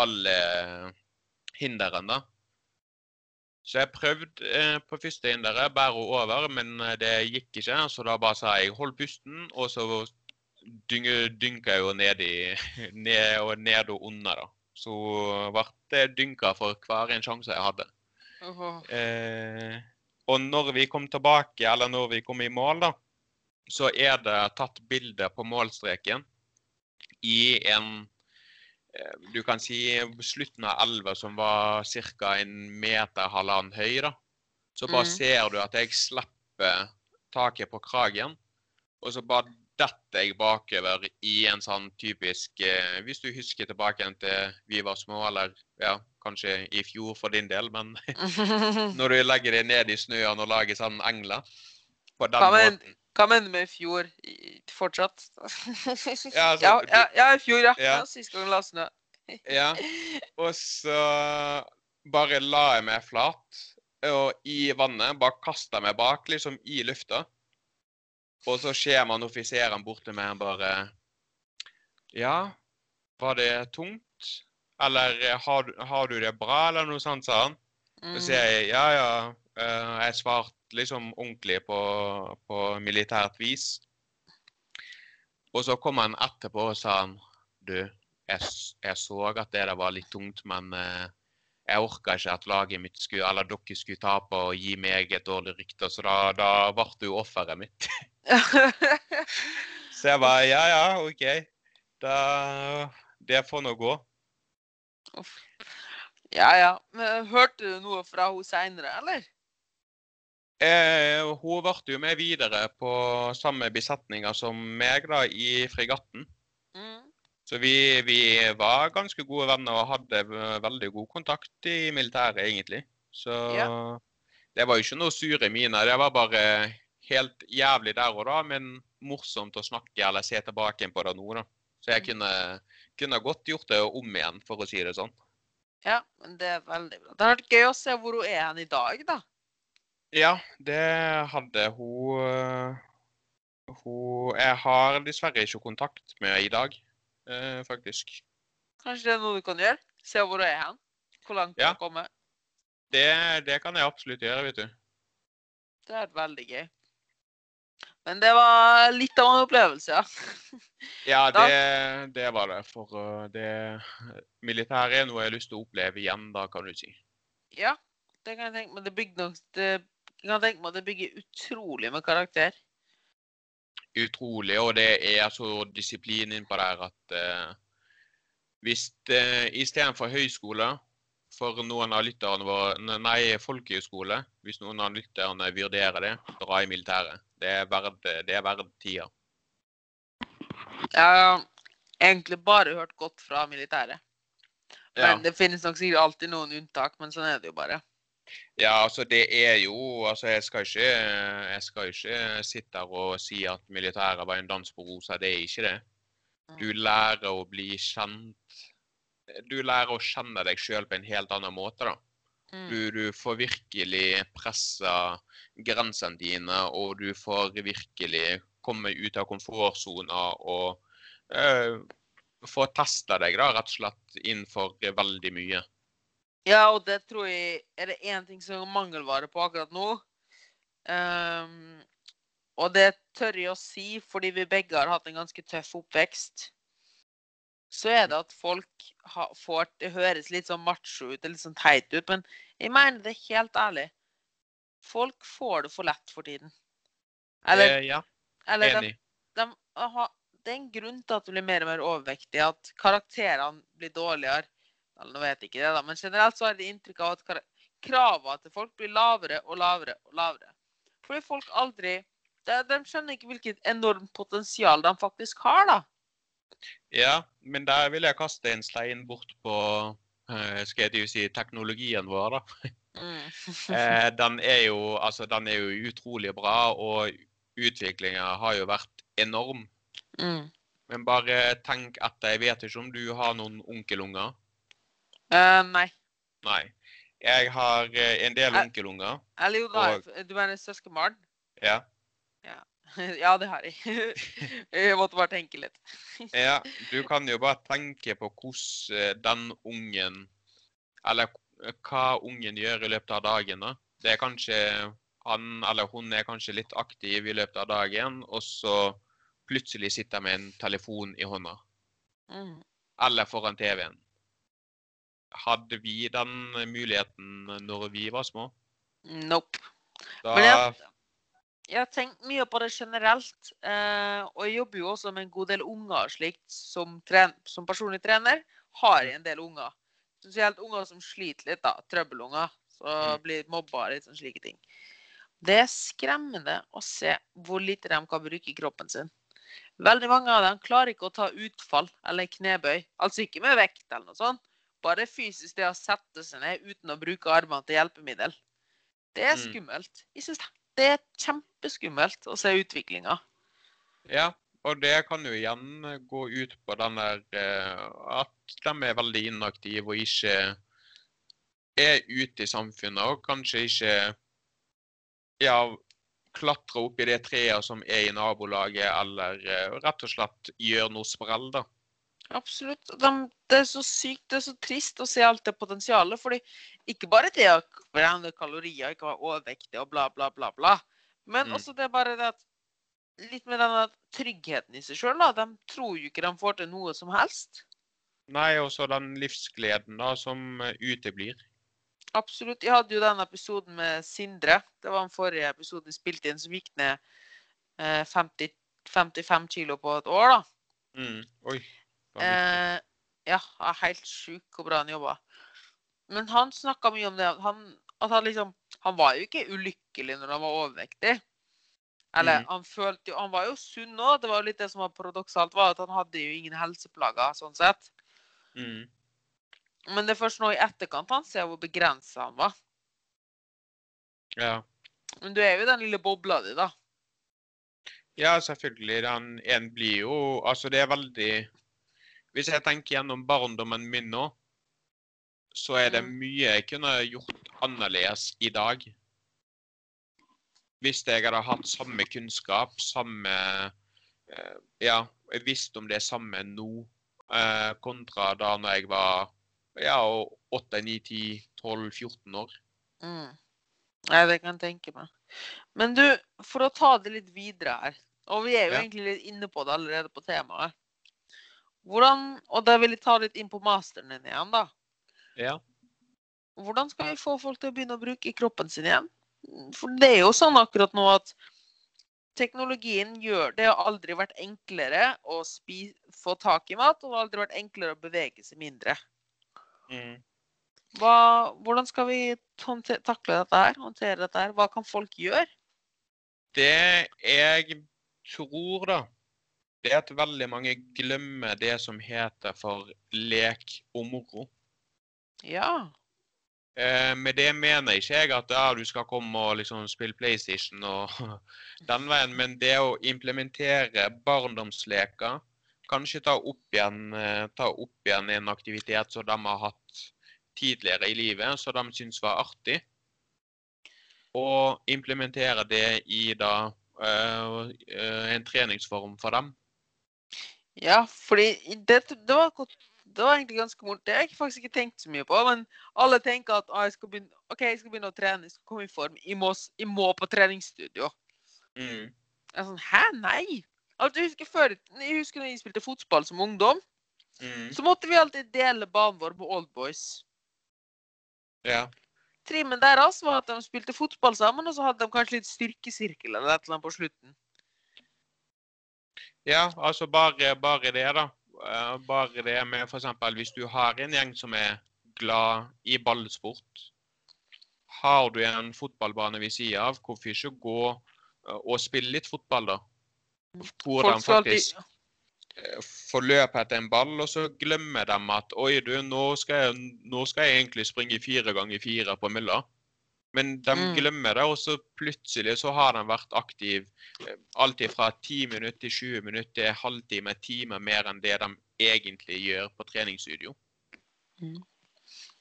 alle hindrene. Så jeg prøvde eh, på første hinderet, bære henne over, men eh, det gikk ikke. Så da bare sa jeg hold pusten, og så dynka jo ned, i, ned, og ned og under, da. Så ble det dynka for hver en sjanse jeg hadde. Eh, og når vi kom tilbake, eller når vi kom i mål, da, så er det tatt bilde på målstreken i en eh, Du kan si slutten av elva som var ca. en meter, halvannen høy. da. Så bare mm. ser du at jeg slipper taket på kragen, og så bare detter jeg bakover i en sånn typisk eh, Hvis du husker tilbake til vi var små, eller ja, kanskje i fjor for din del, men når du legger deg ned i snøen og lager sånn engler på den måten. Hva mener du med i fjor? Fortsatt? ja, altså, ja, ja, ja, i fjor, ja. ja. Sist gang la snø. ja. Og så bare la jeg meg flat og i vannet. Bare kasta meg bak, liksom i lufta. Og så ser man offiseren borte med en bare Ja, var det tungt? Eller har, har, du det bra, eller noe sånt, sa han. Så sier jeg ja, ja. Eh, jeg svarte liksom ordentlig på, på militært vis. Og så kom han etterpå og sa han, du, jeg, jeg så at det der var litt tungt, men uh, jeg orka ikke at laget mitt skulle, eller dere skulle tape og gi meg et dårlig rykte, så da, da ble du offeret mitt. så jeg bare ja, ja, OK. Da, det får nå gå. Ja, ja. Men hørte du noe fra henne seinere, eller? Eh, hun ble jo med videre på samme besetninger som meg da, i fregatten. Mm. Så vi, vi var ganske gode venner og hadde veldig god kontakt i militæret, egentlig. Så det var jo ikke noe sure miner. Det var bare helt jævlig der og da, men morsomt å snakke eller se tilbake på det nå, da. Så jeg kunne, kunne godt gjort det om igjen, for å si det sånn. Ja, men det er veldig bra. Det har vært gøy å se hvor hun er i dag, da. Ja, det hadde hun øh, Hun Jeg har dessverre ikke kontakt med henne i dag, eh, faktisk. Kanskje det er noe du kan gjøre? Se hvor hun er hen? Hvor langt hun Ja. har kommet? Det, det kan jeg absolutt gjøre, vet du. Det er veldig gøy. Men det var litt av en opplevelse, ja. Ja, det, det var det. For øh, det militæret er noe jeg har lyst til å oppleve igjen, da, kan du si. Ja, det kan jeg tenke meg. Det bygde nok det, jeg kan tenke meg at det bygger utrolig med karakter. Utrolig. Og det er så disiplin innpå der at uh, hvis uh, istedenfor høyskole for noen av lytterne våre Nei, folkehøyskole. Hvis noen av lytterne vurderer det, dra i militæret. Det er verdt, det er verdt tida. Jeg har egentlig bare hørt godt fra militæret. Ja. Men det finnes nok sikkert alltid noen unntak, men sånn er det jo bare. Ja, altså det er jo Altså jeg skal ikke, jeg skal ikke sitte her og si at militæret var en dans på rosa. Det er ikke det. Du lærer å bli kjent Du lærer å kjenne deg sjøl på en helt annen måte, da. Mm. Du, du får virkelig pressa grensene dine, og du får virkelig komme ut av komfortsona og øh, få testa deg, da, rett og slett, innenfor veldig mye. Ja, og det tror jeg er det én ting som er mangelvare på akkurat nå. Um, og det tør jeg å si fordi vi begge har hatt en ganske tøff oppvekst. Så er det at folk ha, får Det høres litt sånn macho ut, eller litt sånn teit ut, men jeg mener det helt ærlig. Folk får det for lett for tiden. Eller, Eh, ja, eller de, enig. de, aha, det er en grunn til at du blir mer og mer overvektig, at karakterene blir dårligere. Eller, nå vet jeg ikke det, da, men generelt så har jeg inntrykk av at kravene til folk blir lavere og lavere og lavere. Fordi folk aldri de, de skjønner ikke hvilket enormt potensial de faktisk har, da. Ja, men der vil jeg kaste en stein bort på eh, skal jeg si, teknologien vår, da. Mm. Eh, den, er jo, altså, den er jo utrolig bra, og utviklinga har jo vært enorm. Mm. Men bare tenk etter. Jeg vet ikke om du har noen onkelunger? Eh, nei. Nei. Jeg har eh, en del Eh. onkelunger. Eller jo, da, Og- du mener søskenbarn? Ja. ja, det har jeg. jeg måtte bare tenke litt. ja. Du kan jo bare tenke på hvordan den ungen Eller hva ungen gjør i løpet av dagen. da. Det er kanskje han eller hun er kanskje litt aktiv i løpet av dagen, og så plutselig sitter med en telefon i hånda. Mm. Eller foran TV-en. Hadde vi den muligheten når vi var små? Nope. Da, Men jeg, jeg har tenkt mye på det generelt. Eh, og jeg jobber jo også med en god del unger slikt. Som, tren som personlig trener har jeg en del unger. Spesielt unger som sliter litt, da. Trøbbelunger. Så Mm. blir mobba og litt sånn slike ting. Det er skremmende å se hvor lite de kan bruke kroppen sin. Veldig mange av dem klarer ikke å ta utfall eller knebøy. Altså ikke med vekt eller noe sånt. Bare fysisk det å sette seg ned uten å bruke armene til hjelpemiddel. Det er Mm. skummelt. Jeg synes det er kjempeskummelt å se utviklinga. Ja, og det kan jo igjen gå ut på den der eh, at de er veldig inaktive og ikke er ute i samfunnet og kanskje ikke ja, klatre opp i det treet som er i nabolaget, eller eh, rett og slett gjøre noe sprell, da. Absolutt. De, det er så sykt, det er så trist å se alt det potensialet. fordi ikke bare det å brenne kalorier, ikke være overvektig og bla, bla, bla, bla. Men Mm. også det er bare det at Litt med denne tryggheten i seg sjøl. De tror jo ikke de får til noe som helst. Nei, og så den livsgleden da som eh, uteblir. Absolutt. Jeg hadde jo den episoden med Sindre. Det var den forrige episoden jeg spilte inn, som gikk ned eh, 50, 55 kilo på et år, da. Mm. Oi. Eh, ja, er helt sjuk hvor bra han jobba. Men han snakka mye om det. Han, at han liksom Han var jo ikke ulykkelig når han var overvektig. Eller Mm. han følte jo Han var jo sunn òg. Det var jo litt det som var paradoksalt, var at han hadde jo ingen helseplager sånn sett. Mm. Men det er først nå i etterkant han ser hvor begrensa han var. Ja. Men du er jo i den lille bobla di, da. Ja, selvfølgelig. Den en blir jo Altså, det er veldig Hvis jeg tenker gjennom barndommen min nå, så er det mye jeg kunne gjort annerledes i dag. Hvis jeg hadde hatt samme kunnskap, samme eh, Ja, jeg visste om det samme nå, eh, kontra da når jeg var ja, 8, 9, 10, 12, 14 år. Mm. Nei, det kan jeg tenke meg. Men du, for å ta det litt videre her, og vi er jo Ja. egentlig litt inne på det allerede på temaet. Hvordan, og da vil jeg ta litt inn på masteren din igjen, da. Ja. Hvordan skal vi få folk til å begynne å bruke kroppen sin igjen? For det er jo sånn akkurat nå at teknologien gjør Det har aldri vært enklere å spi, få tak i mat, og det har aldri vært enklere å bevege seg mindre. Mm. Hva, hvordan skal vi takle dette her? Håndtere dette her? Hva kan folk gjøre? Det jeg tror, da, det er at veldig mange glemmer det som heter for lek og moro. Ja. Eh, med det mener ikke jeg at ja, du skal komme og liksom spille PlayStation og den veien, men det å implementere barndomsleker, kanskje ta opp igjen, eh, ta opp igjen en aktivitet som de har hatt tidligere i livet, som de syns var artig, og implementere det i da eh, eh, en treningsform for dem. Ja, fordi det, det, var, det var egentlig ganske morsomt. Det har jeg faktisk ikke tenkt så mye på. Men alle tenker at ah, jeg, skal begynne, ok, jeg skal begynne å trene, jeg skal komme i form. Jeg må, jeg må på treningsstudio. Mm. Jeg er sånn, Hæ, nei? Altså, jeg husker før, jeg husker når jeg spilte fotball som ungdom, Mm. så måtte vi alltid dele banen vår med oldboys. Ja. Trimmen deres var at de spilte fotball sammen, og så hadde de kanskje litt styrkesirkel eller et eller annet på slutten. Ja, altså bare, bare det, da. Eh, Bare det med f.eks. hvis du har en gjeng som er glad i ballsport. Har du en fotballbane ved siden av, hvorfor ikke gå eh, og spille litt fotball, da? Hvordan faktisk får få løp etter en ball, og så glemmer de at oi, du, nå skal jeg, nå skal jeg egentlig springe fire ganger fire på mølla. Men de Mm. glemmer det, og så plutselig så har de vært aktiv alt alltid fra 10 minutter til 20 minutter til halvtime, time mer enn det de egentlig gjør på treningsstudio.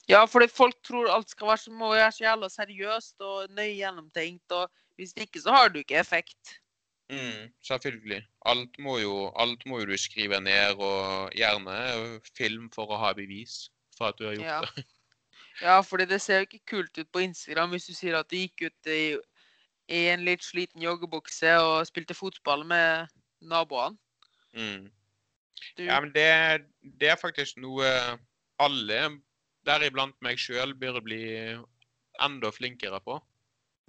Ja, fordi folk tror alt skal være så, må være så jævla seriøst og nøye gjennomtenkt. Og hvis ikke, så har du ikke effekt. Mm, selvfølgelig. Alt må, jo, alt må jo du skrive ned, og gjerne film for å ha bevis for at du har gjort Ja. det. Ja, fordi det ser jo ikke kult ut på Instagram hvis du sier at du gikk ut i, i en litt sliten joggebukse og spilte fotball med naboene. Mm. Ja, men det, det er faktisk noe alle, deriblant meg sjøl, bør bli enda flinkere på.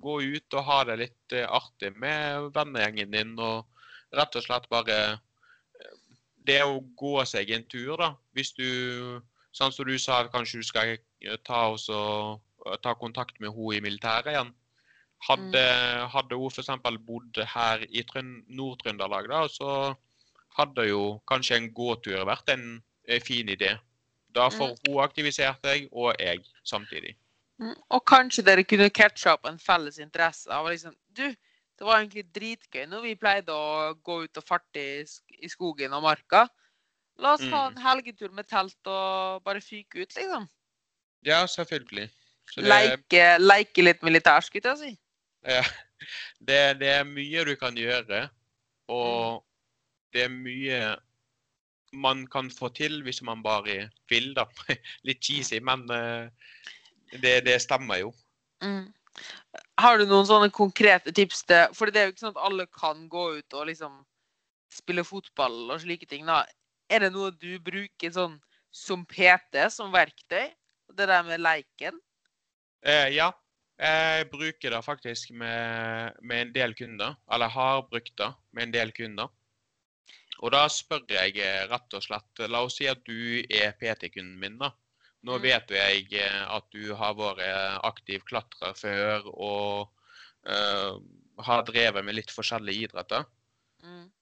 Gå ut og ha det litt eh, artig med vennegjengen din, og rett og slett bare eh, Det å gå seg en tur, da. Hvis du Sånn som du sa, kanskje du skal eh, ta, oss og, og ta kontakt med henne i militæret igjen. Hadde, hadde hun f.eks. bodd her i Nord-Trøndelag, da, så hadde jo kanskje en gåtur vært en eh, fin idé. Da får hun aktivisert deg, og jeg samtidig. Mm, Og kanskje dere kunne catche opp en felles interesse av liksom Du, det var egentlig dritgøy når vi pleide å gå ut og farte i skogen og marka. La oss ta Mm. en helgetur med telt og bare fyke ut, liksom. Ja, selvfølgelig. Så det, Leike, leike litt militærsk, skulle jeg si. ja, det, det er mye du kan gjøre, og det er mye man kan få til hvis man bare vil, da. Litt cheesy, men eh, det, det stemmer jo. Mm. Har du noen sånne konkrete tips til For det er jo ikke sånn at alle kan gå ut og liksom spille fotball og slike ting. da. Er det noe du bruker sånn som PT, som verktøy? Det der med leiken? Eh, ja, jeg bruker det faktisk med, med en del kunder. Eller har brukt det med en del kunder. Og da spør jeg eh, rett og slett La oss si at du er PT-kunden min, da. Nå Mm. vet jo jeg eh, at du har vært aktiv klatrer før og uh, har drevet med litt forskjellige idretter,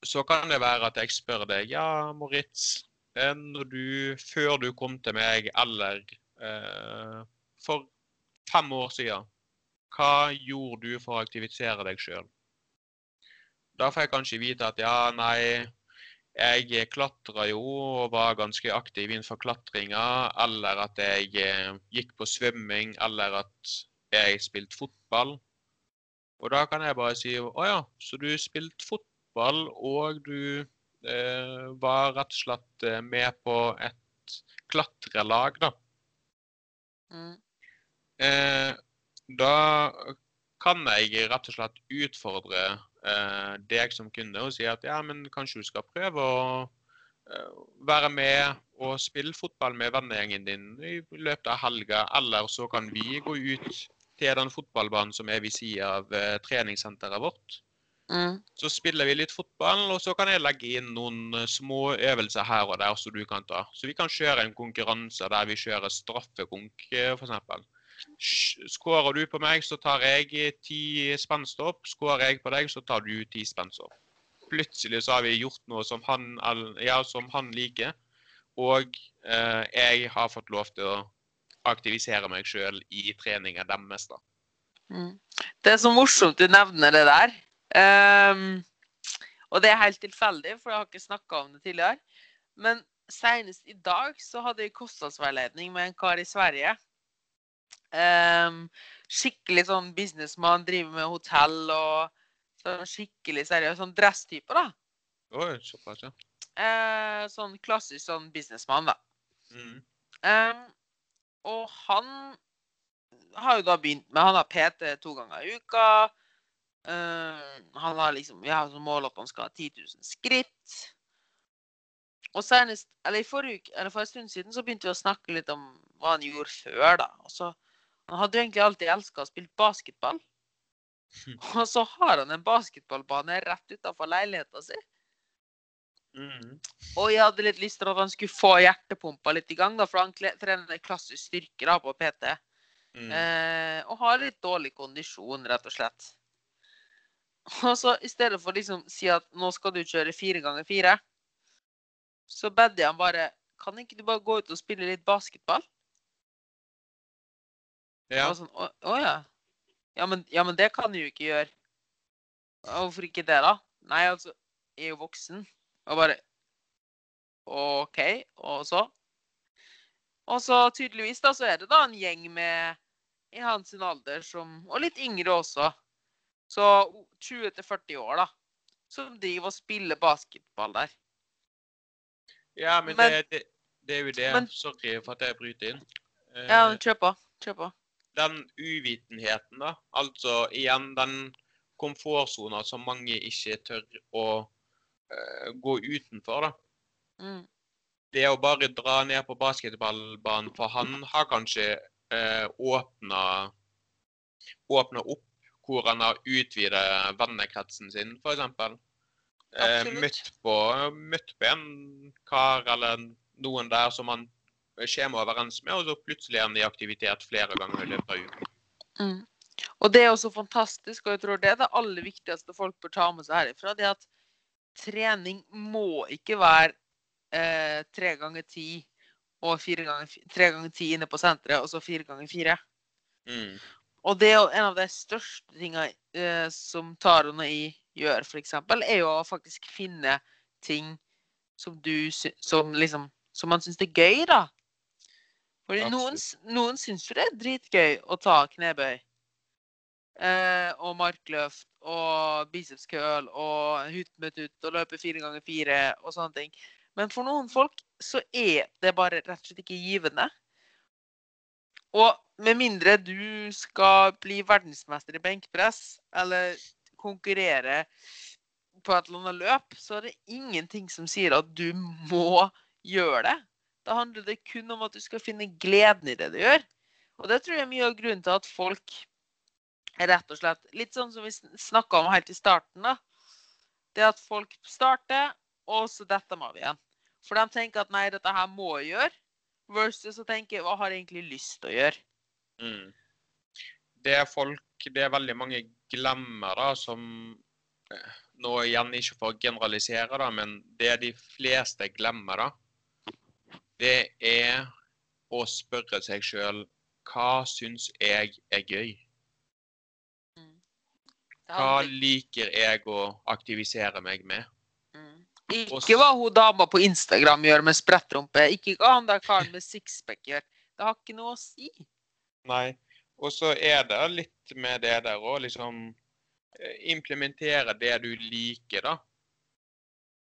Så kan det være at jeg spør deg Ja, Moritz, du, før du kom til meg, eller eh, for fem år siden, hva gjorde du for å aktivisere deg sjøl? Da får jeg kanskje vite at ja, nei, jeg klatra jo og var ganske aktiv innenfor klatringa, eller at jeg eh, gikk på svømming, eller at jeg spilte fotball. Og da kan jeg bare si å ja, så du spilte fotball, og du eh, var rett og slett eh, med på et klatrelag, da. Mm. Eh, da kan jeg rett og slett utfordre eh, deg som kunde og si at ja, men kanskje du skal prøve å eh, være med og spille fotball med vennegjengen din i løpet av helga, eller så kan vi gå ut til den fotballbanen som er ved siden av eh, treningssenteret vårt. Mm. Så spiller vi litt fotball, og så kan jeg legge inn noen eh, små øvelser her og der som du kan ta. Så vi kan kjøre en konkurranse der vi kjører straffekonk, eh, f.eks. Skårer du på meg, så tar jeg ti spennstopp. Skårer jeg på deg, så tar du ti spennstopp. Plutselig så har vi gjort noe som han, ja, som han liker, og eh, jeg har fått lov til å aktivisere meg sjøl i treninga deres. da. Mm. Det er så morsomt du nevner det der. Ehm, og det er helt tilfeldig, for jeg har ikke snakka om det tidligere. Men senest i dag så hadde jeg kostnadsveiledning med en kar i Sverige. Um, skikkelig sånn businessmann, driver med hotell og sånn skikkelig seriøs sånn dresstype, da. Oi, såpass, ja. Uh, sånn klassisk sånn businessmann, da. Mm. Um, og han har jo da begynt med Han har PT to ganger i uka. Ehm, han har liksom Vi har som mål at han skal ha 10 000 skritt. Og senest, eller i forrige uke, eller for en stund siden så begynte vi å snakke litt om hva han gjorde før. da. Og så, Han hadde jo egentlig alltid elska å spille basketball. Og så har han en basketballbane rett utafor leiligheta si. Mm. Og jeg hadde litt lyst til at han skulle få hjertepumpa litt i gang, da, for han trener klassisk styrke da, på PT. Mm. Eh, og har litt dårlig kondisjon, rett og slett. Og så i stedet for liksom si at nå skal du kjøre fire ganger fire, så bedde jeg han bare Kan ikke du bare gå ut og spille litt basketball? Ja. Og sånn, å, å ja. Ja men, ja, men det kan du jo ikke gjøre. Hvorfor ikke det, da? Nei, altså, jeg er jo voksen. Og bare OK, og så? Og så tydeligvis, da, så er det da en gjeng med i hans alder som Og litt yngre også. Så 20-40 år, da. Som driver og spiller basketball der. Ja, men, Men- det, det, det er jo det. men- Sorry for at jeg bryter inn. Eh, Ja, kjør på. Kjør på. Den uvitenheten, da. Altså igjen den komfortsona som mange ikke tør å uh, gå utenfor, da. Mm. Det å bare dra ned på basketballbanen, for han har kanskje eh, åpna åpna opp hvor han har utvidet vennekretsen sin, f.eks. Eh, møtt, på, møtt på en kar eller noen der som han kommer overens med, og så plutselig er han i aktivitet flere ganger i løpet av uka. Mm. Og det er også fantastisk, og jeg tror det er det aller viktigste folk bør ta med seg herifra. det at trening må ikke være eh, tre ganger ti og fire ganger, tre ganger ti inne på senteret, og så fire ganger fire. Mm. Og det er jo en av de største tingene eh, som Taron og jeg gjør, f.eks., er jo å faktisk finne ting som du som liksom Som man syns er gøy, da. Fordi noen, noen syns jo det er dritgøy å ta knebøy. Eh, og markløft og biceps curl og hut med tut og løpe fire ganger fire og sånne ting. Men for noen folk så er det bare rett og slett ikke givende. Og med mindre du skal bli verdensmester i benkpress eller konkurrere på et eller annet løp, så er det ingenting som sier at du må gjøre det. Da handler det kun om at du skal finne gleden i det du gjør. Og det tror jeg er mye av grunnen til at folk rett og slett Litt sånn som vi snakka om helt i starten, da. Det at folk starter, og så detter de av igjen. For de tenker at nei, dette her må jeg gjøre. Versus å tenke hva har jeg egentlig lyst til å gjøre? Mm. det folk Det er veldig mange glemmer, da, som eh, Nå igjen ikke for å generalisere, da, men det de fleste glemmer, da, det er å spørre seg sjøl hva syns jeg er gøy? Mm. Hva liker jeg å aktivisere meg med? Ikke hva hun dama på Instagram gjør med sprettrumpe. Ikke hva han der karen med sixpack gjør. Det har ikke noe å si. Nei. Og så er det litt med det der å liksom eh, implementere det du liker, da,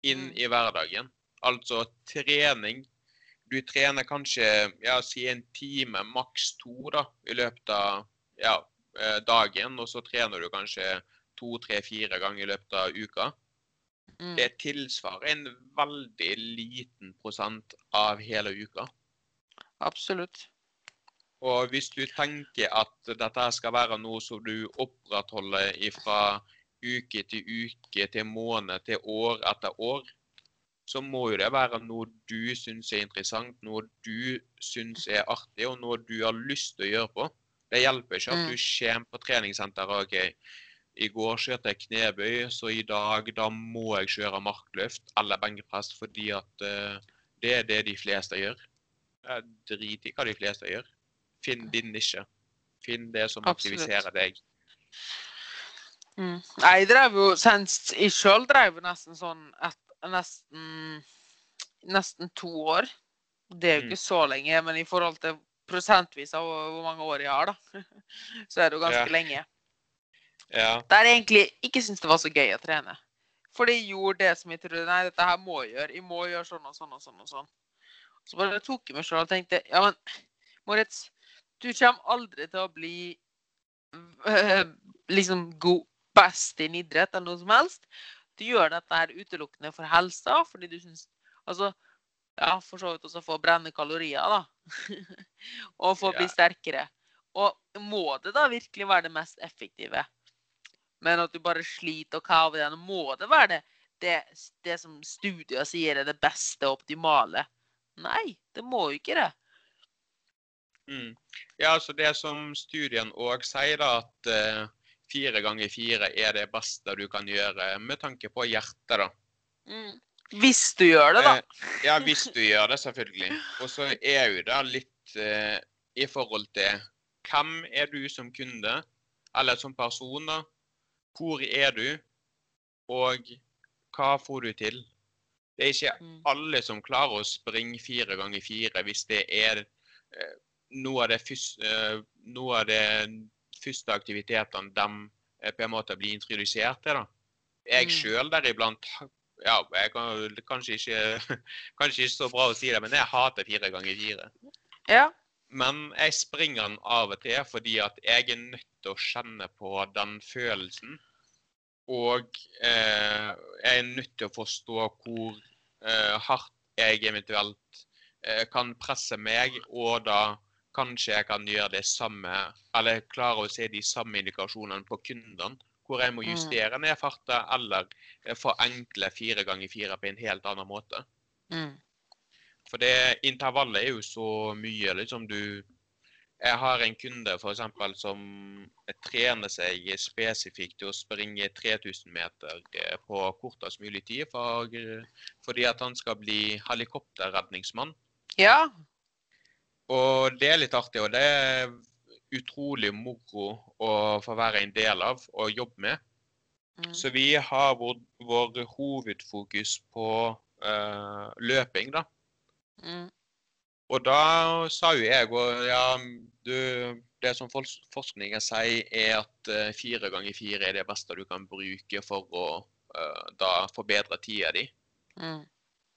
inn Mm. i hverdagen. Altså trening. Du trener kanskje ja, si en time, maks to, da, i løpet av ja, eh, dagen. Og så trener du kanskje to, tre, fire ganger i løpet av uka. Mm. Det tilsvarer en veldig liten prosent av hele uka. Absolutt. Og hvis du tenker at dette skal være noe som du opprettholder fra uke til uke, til måned, til år etter år, så må jo det være noe du syns er interessant, noe du syns er artig, og noe du har lyst til å gjøre på. Det hjelper ikke at Mm. du kommer på treningssenteret og OK, i går kjørte jeg knebøy, så i dag da må jeg kjøre markløft eller benkpress fordi at eh, det er det de fleste gjør. Jeg driter i hva de fleste gjør. Finn din nisje. Finn det som Absolutt. aktiviserer deg. Mm. Jeg drev jo senest Jeg sjøl drev nesten sånn et, nesten nesten to år. Det er jo Mm. ikke så lenge, men i forhold til prosentvis av hvor mange år jeg har, da, så er det jo ganske Ja. lenge. Ja. Der jeg egentlig ikke syntes det var så gøy å trene. For jeg gjorde det som jeg trodde Nei, dette her må jeg gjøre. Jeg må gjøre sånn og sånn og sånn. og sånn. Så bare tok jeg meg sjøl og tenkte Ja, men Moritz, du kommer aldri til å bli øh, liksom god best i en idrett eller noe som helst. Du gjør dette her utelukkende for helsa, fordi du syns Altså, ja, for så vidt også for å brenne kalorier, da. og for å bli sterkere. Og må det da virkelig være det mest effektive? Men at du bare sliter og kaver den, må det være det, det, det som studier sier er det beste og optimale? Nei, det må jo ikke det. Mm. Ja, altså det som studien òg sier, da, at uh, fire ganger fire er det beste du kan gjøre med tanke på hjertet, da. Mm. Hvis du gjør det, da. Uh, ja, hvis du gjør det, selvfølgelig. Og så er jo det litt uh, i forhold til hvem er du som kunde, eller som person, da. Hvor er du, og hva får du til? Det er ikke Mm. alle som klarer å springe fire ganger fire hvis det er eh, noe av eh, noe av det første aktivitetene de eh, på en måte blir introdusert til. da. Jeg Mm. sjøl deriblant ja, jeg kan, kanskje, ikke, kanskje ikke så bra å si det, men jeg hater fire ganger fire. Ja. Men jeg springer den av og til fordi at jeg er nødt til å kjenne på den følelsen. Og eh, jeg er nødt til å forstå hvor eh, hardt jeg eventuelt eh, kan presse meg, og da kanskje jeg kan gjøre det samme, eller klare å se de samme indikasjonene på kundene. Hvor jeg må Mm. justere ned farta, eller eh, forenkle fire ganger fire på en helt annen måte. Mm. For det intervallet er jo så mye, liksom du Jeg har en kunde for eksempel som trener seg spesifikt til å springe 3000 meter eh, på kortest mulig tid, for, fordi at han skal bli helikopterredningsmann. Ja. Og det er litt artig, og det er utrolig moro å få være en del av og jobbe med. Mm. Så vi har vår, vår hovedfokus på uh, løping, da. Mm. Og da sa jo jeg og ja, du, det som forskningen sier, er at eh, fire ganger fire er det beste du kan bruke for å uh, da forbedre tida di. Mm.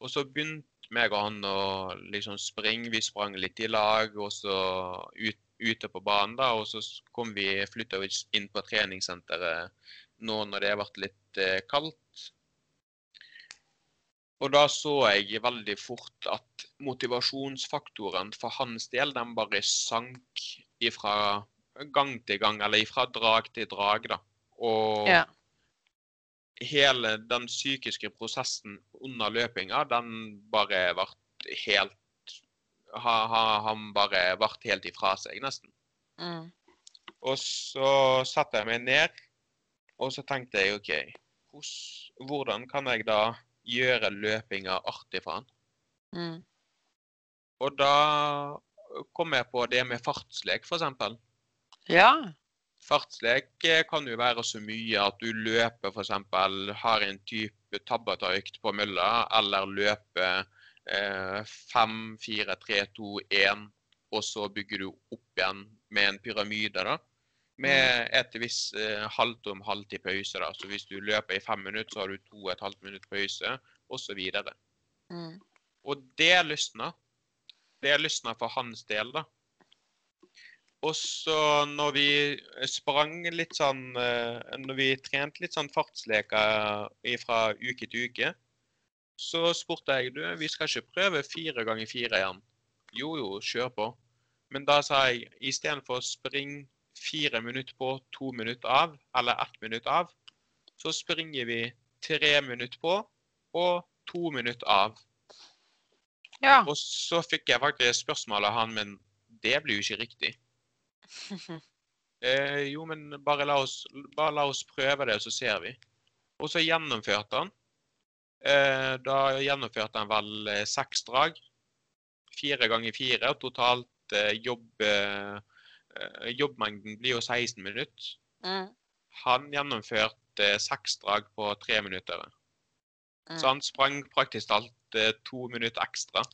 Og så begynte meg og han å liksom springe. Vi sprang litt i lag, og så ut, ute på banen, da. Og så kom vi, flytta vi inn på treningssenteret nå når det ble litt eh, kaldt. Og da så jeg veldig fort at motivasjonsfaktoren for hans del, den bare sank ifra gang til gang, eller ifra drag til drag, da. Og Ja. hele den psykiske prosessen under løpinga, den bare ble helt ha, ha, Han bare ble helt ifra seg, nesten. Mm. Og så satte jeg meg ned, og så tenkte jeg OK, hvordan kan jeg da gjøre løpinga artig for han? Mm. Og da kom jeg på det med fartslek, f.eks. Ja. Fartslek eh, kan jo være så mye at du løper f.eks. har en type tabbatøykt på mølla, eller løper eh, 5, 4, 3, 2, 1, og så bygger du opp igjen med en pyramide, da. Med et visst eh, halvtom halvtid pause. da. Så hvis du løper i fem minutter, så har du to og et halvt minutt pause, osv. Mm. Og det lysna. Det lysna for hans del, da. Og så når vi sprang litt sånn eh, Når vi trente litt sånn fartsleker fra uke til uke, så spurte jeg du, vi skal ikke prøve fire ganger fire igjen. Jo jo, kjør på. Men da sa jeg istedenfor å springe fire minutter på, to minutter av, eller ett minutt av, så springer vi tre minutter på og to minutter av. Ja. Og så fikk jeg faktisk spørsmål av han, men det blir jo ikke riktig. Eh, jo, men bare la, oss, bare la oss prøve det, så ser vi. Og så gjennomførte han. Eh, da gjennomførte han vel eh, seks drag. Fire ganger fire. og Totalt eh, jobb, jobbmengden blir jo 16 minutter. Mm. Han gjennomførte eh, seks drag på tre minutter. Mm. Så han sprang praktisk talt eh, to minutter ekstra.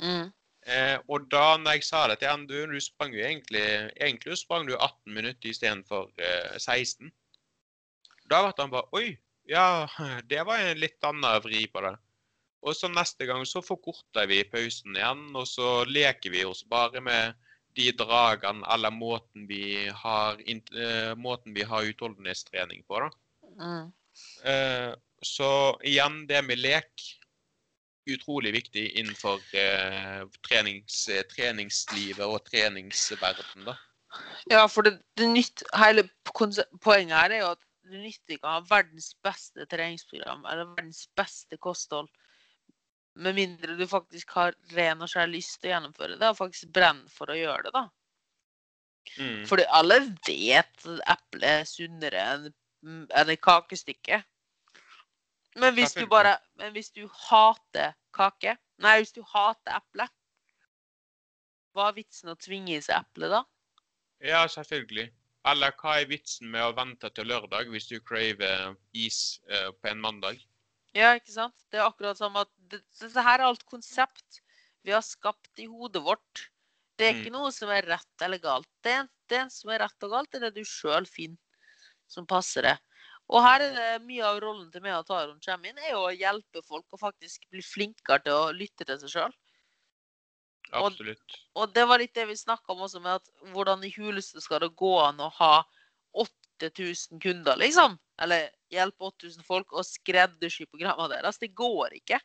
Mm. Eh, og da når jeg sa det til han, du, du sprang jo egentlig Egentlig sprang du 18 minutter istedenfor eh, 16. Da ble han bare Oi, ja, det var en litt annen vri på det. Og så neste gang så forkorter vi pausen igjen, og så leker vi oss bare med de dragene eller måten vi har, eh, måten vi har utholdenhetstrening på. da. Mm. Eh, så igjen, det med lek utrolig viktig innenfor eh, trenings, treningslivet og treningsverden da. Ja, for det, det nytt, hele poenget her er jo at det nytter ikke å ha verdens beste treningsprogram eller verdens beste kosthold, med mindre du faktisk har ren og skjær lyst til å gjennomføre det, og faktisk brenner for å gjøre det, da. Mm. Fordi alle vet at eple er sunnere enn et kakestykke. Men hvis du bare Men hvis du hater kake Nei, hvis du hater eple, hva er vitsen å tvinge i seg eple da? Ja, selvfølgelig. Eller hva er vitsen med å vente til lørdag hvis du craver is eh, på en mandag? Ja, ikke sant? Det er akkurat som at det, Dette her er alt konsept vi har skapt i hodet vårt. Det er Mm. ikke noe som er rett eller galt. Det, det som er rett og galt, er det du sjøl finner som passer det. Og her er det mye av rollen til meg og Taron kommer inn, er jo å hjelpe folk å faktisk bli flinkere til å lytte til seg sjøl. Og- Absolutt. Og det var litt det vi snakka om også, med at hvordan i huleste skal det gå an å ha 8000 kunder, liksom? Eller hjelpe 8000 folk og skreddersy programmene deres. Det går ikke.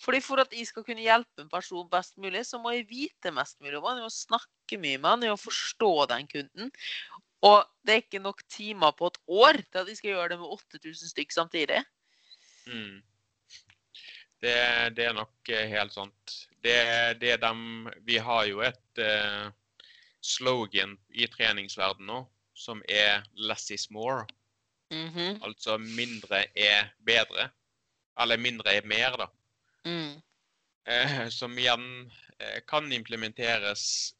Fordi For at jeg skal kunne hjelpe en person best mulig, så må jeg vite mest mulig om han. Jeg må snakke mye med han, jeg må forstå den kunden. Og det er ikke nok timer på et år til at jeg skal gjøre det med 8000 stykk samtidig. Mm. Det, det er nok eh, helt sant. Det, det dem Vi har jo et uh, slogan i treningsverdenen nå som er 'less is more'. Mhm. Altså mindre er bedre. Eller mindre er mer, da. mm. eh, som igjen eh, kan implementeres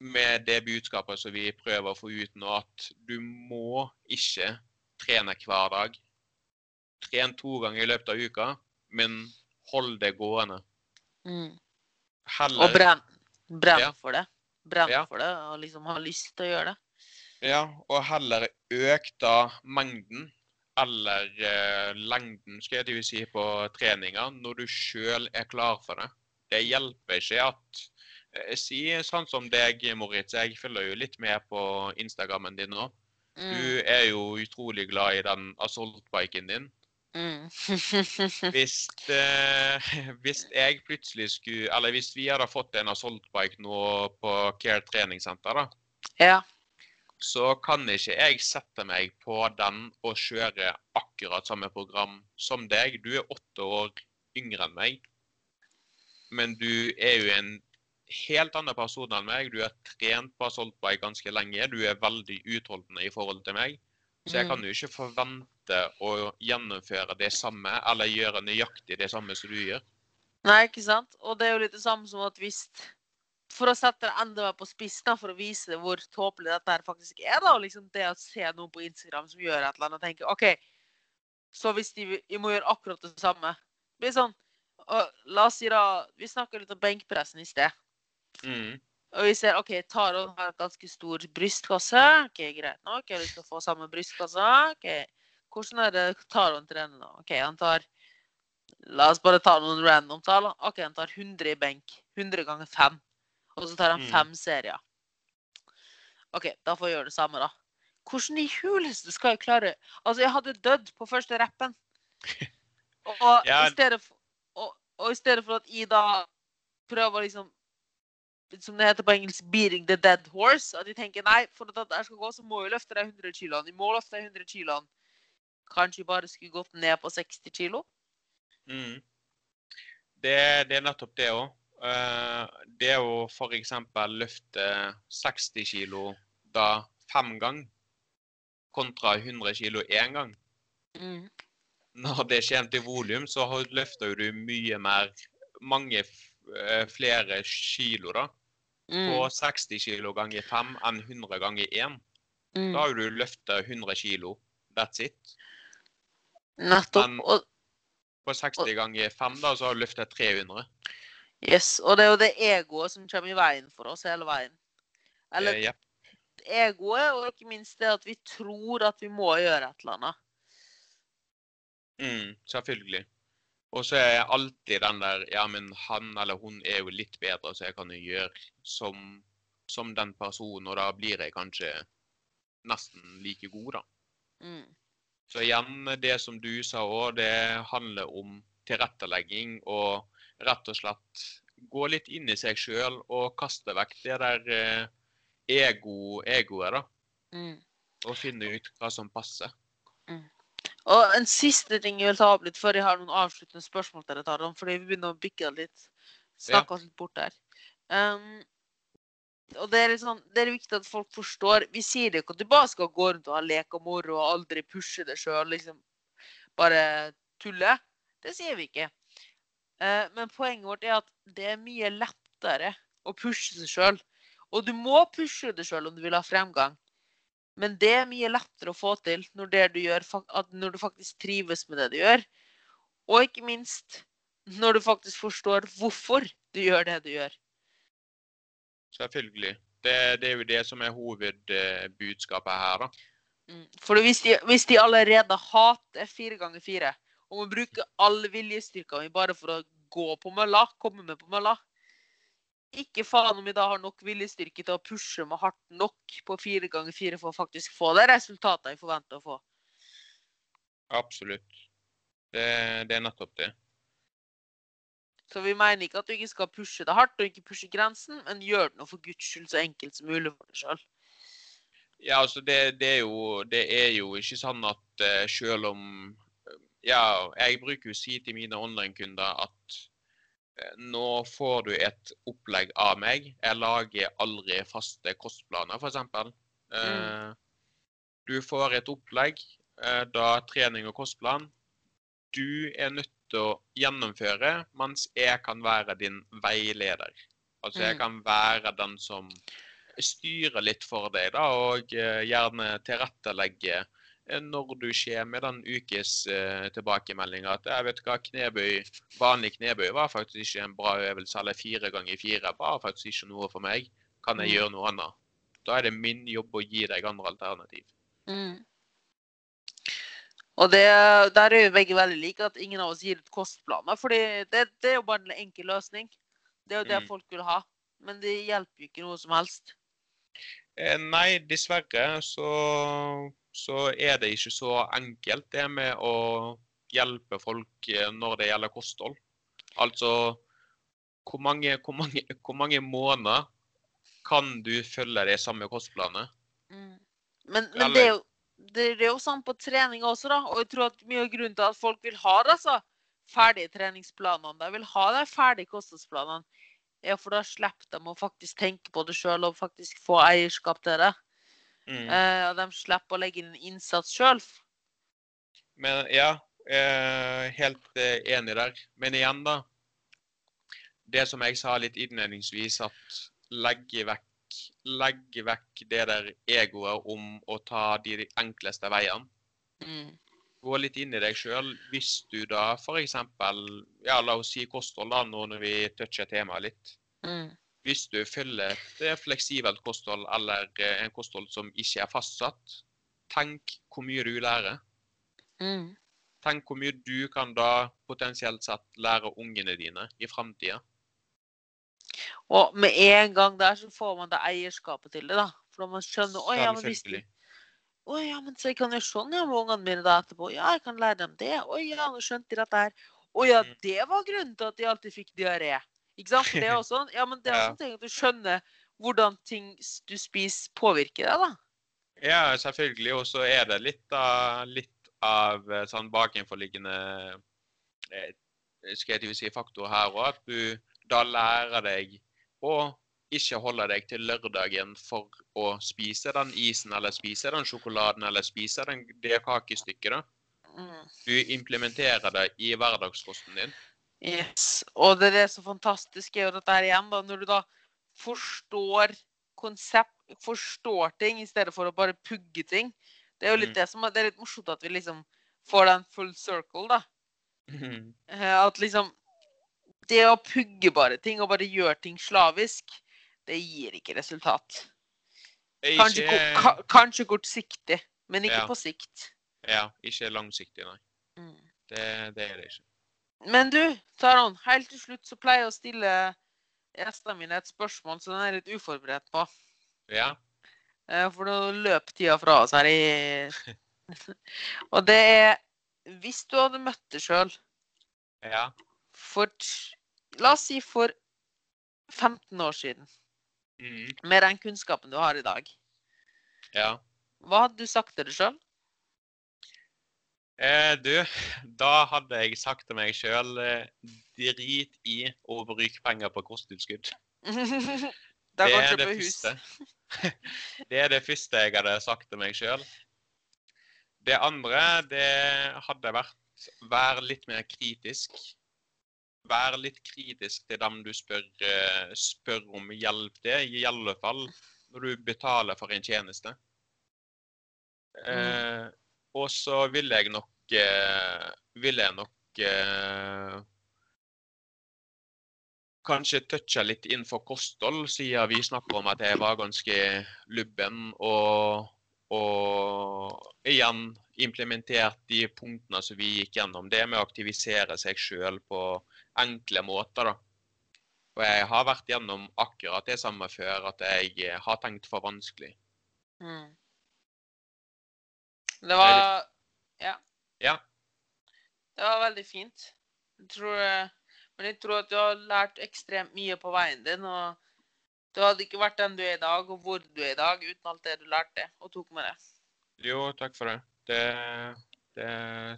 med det budskapet som vi prøver å få ut nå, at du må ikke trene hver dag. Tren to ganger i løpet av uka, men hold det gående. Mm. Heller, Og brenn, brenn Ja. for det. Brenn Ja. for det, og liksom ha lyst til å gjøre det. ja, og heller øk da mengden eller eh, lengden skal jeg si, på treninga når du sjøl er klar for det. Det hjelper ikke at jeg Si sånn som deg, Moritz. Jeg følger jo litt med på Instagrammen din nå. Mm. Du er jo utrolig glad i den assault-biken din. Mm. Hvis, eh, hvis jeg plutselig skulle Eller hvis vi hadde fått en assault-bike nå på Care treningssenter, da, ja. Så kan ikke jeg sette meg på den og kjøre akkurat samme program som deg. Du er åtte år yngre enn meg, men du er jo en helt annen person enn meg. Du har trent på assaultbike ganske lenge. Du er veldig utholdende i forhold til meg. Så jeg Mm. kan jo ikke forvente å gjennomføre det samme, eller gjøre nøyaktig det samme som du gjør. Nei, ikke sant? Og det er jo litt det samme som at hvis For å sette det enda mer på spissen, for å vise hvor tåpelig dette her faktisk er, da, og liksom det å se noen på Instagram som gjør et eller annet, og tenke OK, så hvis de, vi må gjøre akkurat det samme Det blir sånn La oss si da Vi snakka litt om benkpressen i sted. Mm. Og vi ser OK, Taron har et ganske stor brystkasse. OK, greit nok. Jeg har lyst til å få samme brystkasse. OK, hvordan er det Taron trener nå? OK, han tar La oss bare ta noen random tall. OK, han tar 100 i benk. 100 ganger 5. Og så tar han Mm. fem serier. OK, da får jeg gjøre det samme, da. Hvordan i huleste skal jeg klare Altså, jeg hadde dødd på første rappen. Og, Ja. i for, og, og i stedet for at jeg da prøver å liksom som det heter på engelsk 'beating the dead horse'. At de tenker nei, for at dette skal gå, så må jeg løfte de 100 kiloene. Jeg må løfte de 100 kiloene. Kanskje jeg bare skulle gått ned på 60 kilo? Mm. Det, det er nettopp det òg. Det å f.eks. løfte 60 kilo da fem ganger, kontra 100 kilo én gang. Mm. Når det kommer til volum, så løfter du mye mer Mange eh, flere kilo da, på Mm. 60 kilo ganger 5 enn 100 ganger 1. Da Mm. har du løfta 100 kilo. That's it. Nettopp. Men- På 60 ganger 5 da, så har du løfta 300. yes, og det er jo det egoet som kommer i veien for oss hele veien. Eller Eh, jepp. egoet, og ikke minst det at vi tror at vi må gjøre et eller annet. Mm, selvfølgelig. Og så er jeg alltid den der Ja, men han eller hun er jo litt bedre, så jeg kan jo gjøre som, som den personen, og da blir jeg kanskje nesten like god, da. Mm. Så igjen, det som du sa òg, det handler om tilrettelegging og rett og slett gå litt inn i seg sjøl og kaste vekk det der eh, ego, egoet, da. Mm. Og finne ut hva som passer. Og en siste ting jeg vil ta opp litt før jeg har noen avsluttende spørsmål til deg, Taran, fordi vi begynner å bikke litt Snakke oss litt bort der. Um, og det er, sånn, det er viktig at folk forstår. Vi sier det ikke at du bare skal gå rundt og ha lek og moro og aldri pushe det sjøl, liksom bare tulle. Det sier vi ikke. Eh, men poenget vårt er at det er mye lettere å pushe seg sjøl. Og du må pushe deg sjøl om du vil ha fremgang. Men det er mye lettere å få til når, det du, gjør, når du faktisk trives med det du gjør. Og ikke minst når du faktisk forstår hvorfor du gjør det du gjør. Selvfølgelig. Det, det er jo det som er hovedbudskapet her, da. Mm. For hvis de, hvis de allerede hater fire ganger fire, og må bruke all viljestyrka mi bare for å gå på mølla, komme med på mølla Ikke faen om vi da har nok viljestyrke til å pushe meg hardt nok på fire ganger fire for å faktisk få det resultatet jeg forventer å få. Absolutt. Det, det er nettopp det. Så vi mener ikke at du ikke skal pushe det hardt og ikke pushe grensen, men gjør det nå for guds skyld så enkelt som mulig for deg sjøl. Ja, altså det, det, er jo, det er jo ikke sånn at uh, selv om Ja, jeg bruker jo å si til mine online-kunder at eh, nå får du et opplegg av meg. Jeg lager aldri faste kostplaner, f.eks. Mm. du får et opplegg, eh, da trening og kostplan. Du er nødt til å gjennomføre, mens jeg kan være din veileder. Altså jeg Mm. kan være den som styrer litt for deg, da, og eh, gjerne tilrettelegge eh, når du ser med den ukes eh, at jeg vet hva, knebøy, vanlig knebøy var faktisk ikke en bra øvelse, eller fire ganger fire var faktisk ikke noe for meg. Kan jeg Mm. gjøre noe annet? Da er det min jobb å gi deg andre alternativ. Mm. Og det, der er jo begge veldig like, at ingen av oss gir ut kostplaner. fordi det, det er jo bare en enkel løsning. Det er jo det Mm. folk vil ha. Men det hjelper jo ikke noe som helst. Eh, nei, dessverre så, så er det ikke så enkelt det med å hjelpe folk eh, når det gjelder kosthold. Altså, hvor mange, hvor mange, hvor mange måneder kan du følge det samme kostplanet? Mm. Men, men det, er jo, det, det er jo sånn på trening også, da. Og jeg tror at mye av grunnen til at folk vil ha altså, ferdige treningsplanene, de vil ha de ferdige kostholdsplanene, er for da slipper de å faktisk tenke på det sjøl og faktisk få eierskap til det. Mm. Eh, og de slipper å legge inn en innsats sjøl. Men ja, eh, helt eh, enig der. Men igjen, da. Det som jeg sa litt innledningsvis, at legge vekk, legge vekk det der egoet om å ta de enkleste veiene. Mm. Gå litt inn i deg sjøl. Hvis du da f.eks. Ja, la oss si kosthold, da, nå når vi toucher temaet litt. Mm. Hvis du følger et eh, fleksibelt kosthold eller eh, en kosthold som ikke er fastsatt, tenk hvor mye du lærer. Mm. Tenk hvor mye du kan da potensielt sett lære ungene dine i framtida. Og med en gang der så får man det eierskapet til det, da. For man skjønner Å ja, men hvis. Å ja, men så jeg kan gjøre sånn ja, med ungene mine da etterpå. Ja, jeg kan lære dem det. Å ja, nå skjønte de dette her. Å ja, Mm. det var grunnen til at de alltid fikk diaré. Ikke sant? Det er også, ja, men det er også en ting at du skjønner hvordan ting du spiser, påvirker deg, da. Ja, selvfølgelig. Og så er det litt av, litt av eh, sånn bakenforliggende eh, skal jeg si, faktor her òg. At du da lærer deg å ikke holde deg til lørdagen for å spise den isen eller spise den sjokoladen eller spise den, det kakestykket. da. Mm. Du implementerer det i hverdagskosten din. Yes. Og det er det så fantastiske er jo dette her igjen, da. Når du da forstår konsept, forstår ting i stedet for å bare pugge ting. Det er jo litt Mm. det som er, det er litt morsomt at vi liksom får den full circle, da. Mm. At liksom Det å pugge bare ting og bare gjøre ting slavisk, det gir ikke resultat. Kanskje, ko- ka, kanskje kortsiktig, men ikke Ja. på sikt. Ja, ikke langsiktig, nei. Mm. Det, det er det ikke. Men du, Taron, helt til slutt så pleier jeg å stille gjestene mine et spørsmål som de er litt uforberedt på. Ja. Eh, For nå løp tida fra oss her i Og det er Hvis du hadde møtt deg sjøl Ja. for La oss si for 15 år siden, Mm. med den kunnskapen du har i dag, ja. hva hadde du sagt til deg sjøl? Eh, du, da hadde jeg sagt til meg sjøl eh, drit i å bruke penger på kosttilskudd. Det er det første. Det er det første jeg hadde sagt til meg sjøl. Det andre, det hadde vært vær litt mer kritisk. Vær litt kritisk til dem du spør, eh, spør om hjelp til, i alle fall når du betaler for en tjeneste. Eh, og så ville jeg nok eh, Ville jeg nok eh, kanskje toucha litt inn for kosthold, siden vi snakker om at jeg var ganske lubben. Og, og igjen implementert de punktene som vi gikk gjennom. Det med å aktivisere seg sjøl på enkle måter, da. Og jeg har vært gjennom akkurat det samme før, at jeg har tenkt for vanskelig. Mm. Det var Ja. Ja. Det var veldig fint. Jeg tror, eh, men jeg tror at du har lært ekstremt mye på veien din. Og du hadde ikke vært den du er i dag, og hvor du er i dag, uten alt det du lærte og tok med deg. Jo, takk for det. Det, det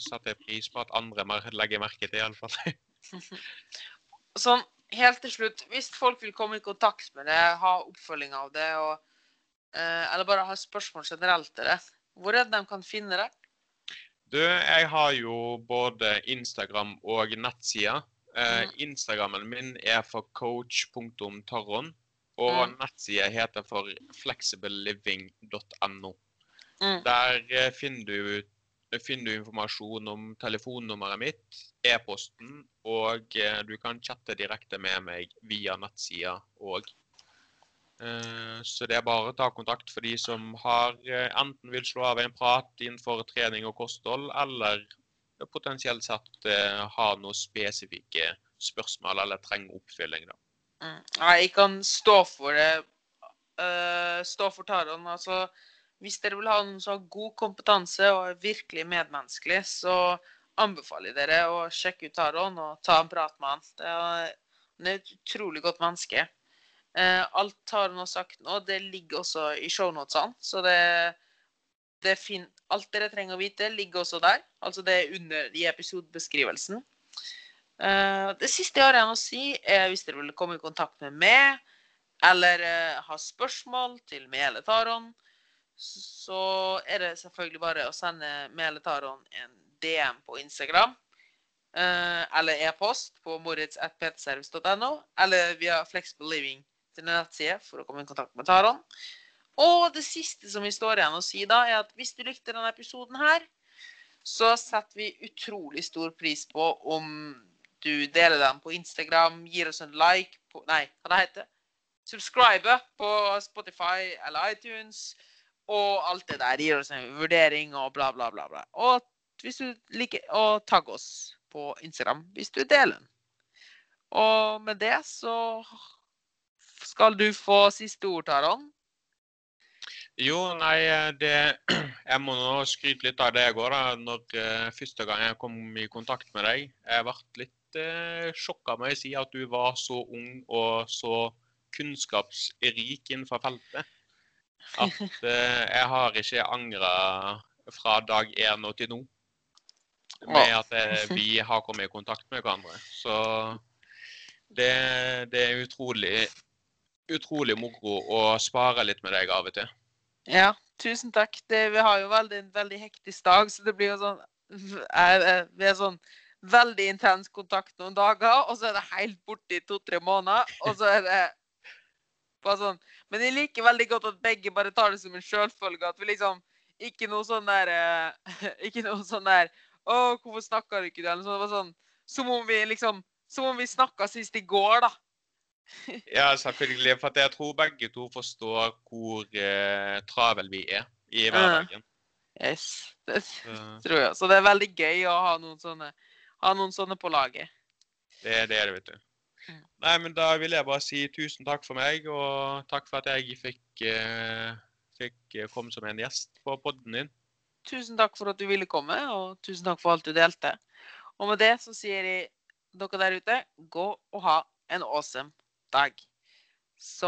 satte jeg pris på at andre mer- legger merke til, iallfall. Sånn, helt til slutt, hvis folk vil komme i kontakt med deg, ha oppfølging av det, og, eh, eller bare ha spørsmål generelt til det, hvor er det de kan finne deg? Du, jeg har jo både Instagram og nettsida. Eh, Mm. Instagrammen min er for coach.taron, og Mm. nettsida heter for flexibleliving.no. Mm. Der eh, finner du, finner du informasjon om telefonnummeret mitt, e-posten, og eh, du kan chatte direkte med meg via nettsida òg. Eh, Så det er bare å ta kontakt for de som har eh, enten vil slå av en prat innenfor trening og kosthold, eller potensielt sett har noen spesifikke spørsmål eller trenger oppfylling. da. Mm. Nei, jeg kan stå for det. stå for Taron. Altså, hvis dere vil ha noen som har god kompetanse og er virkelig medmenneskelig, så anbefaler jeg dere å sjekke ut Taron og ta en prat med han. Er, han er et utrolig godt menneske. Eh, alt Taron har sagt nå, det ligger også i shownotene. Så det, det alt dere trenger å vite, ligger også der. Altså det er under i episodebeskrivelsen. Eh, det siste jeg har igjen å si, er hvis dere vil komme i kontakt med meg, eller eh, ha spørsmål til meg eller Taron, så er det selvfølgelig bare å sende meg eller Taron en DM på Instagram. eh, eller e-post på moritz.ptservice.no, eller via Flexible Living til nettside for å komme i kontakt med Taron. Og det siste som vi står igjen å si da, er at hvis du likte denne episoden her, så setter vi utrolig stor pris på om du deler den på Instagram, gir oss en like på Nei, hva det heter Subscribe på Spotify eller iTunes, og alt det der. Gir oss en vurdering og bla, bla, bla. bla. Og hvis du liker å tagge oss på Instagram hvis du deler den. Og med det så skal du få siste ord, Taron. Jo, nei, det Jeg må nå skryte litt av det jeg går, da. Når eh, første gang jeg kom i kontakt med deg. Jeg ble litt eh, sjokka, må jeg si, at du var så ung og så kunnskapsrik innenfor feltet. At jeg har ikke angra fra dag én og til nå. Med at vi har kommet i kontakt med hverandre. Så det, det er utrolig utrolig moro å spare litt med deg av og til. Ja, tusen takk. Det, vi har jo veldig, en veldig hektisk dag, så det blir jo sånn Vi er sånn veldig intens kontakt noen dager, og så er det helt borte i to-tre måneder, og så er det bare sånn Men jeg liker veldig godt at begge bare tar det som en sjølfølge. At vi liksom Ikke noe sånn der eh, Ikke noe sånn der Å, hvorfor snakker du ikke det? Eller sånn, det var sånn Som om vi liksom Som om vi snakka sist i går, da. Ja, selvfølgelig. For jeg tror begge to forstår hvor eh, travel vi er i hverdagen. Yes. Det tror jeg. Så det er veldig gøy å ha noen sånne, ha noen sånne på laget. det er det, vet du. Mm. Nei, men da vil jeg bare si tusen takk for meg, og takk for at jeg fikk, eh, fikk eh, komme som en gjest på podden din. Tusen takk for at du ville komme, og tusen takk for alt du delte. Og med det så sier jeg dere der ute, gå og ha en awesome dag. Så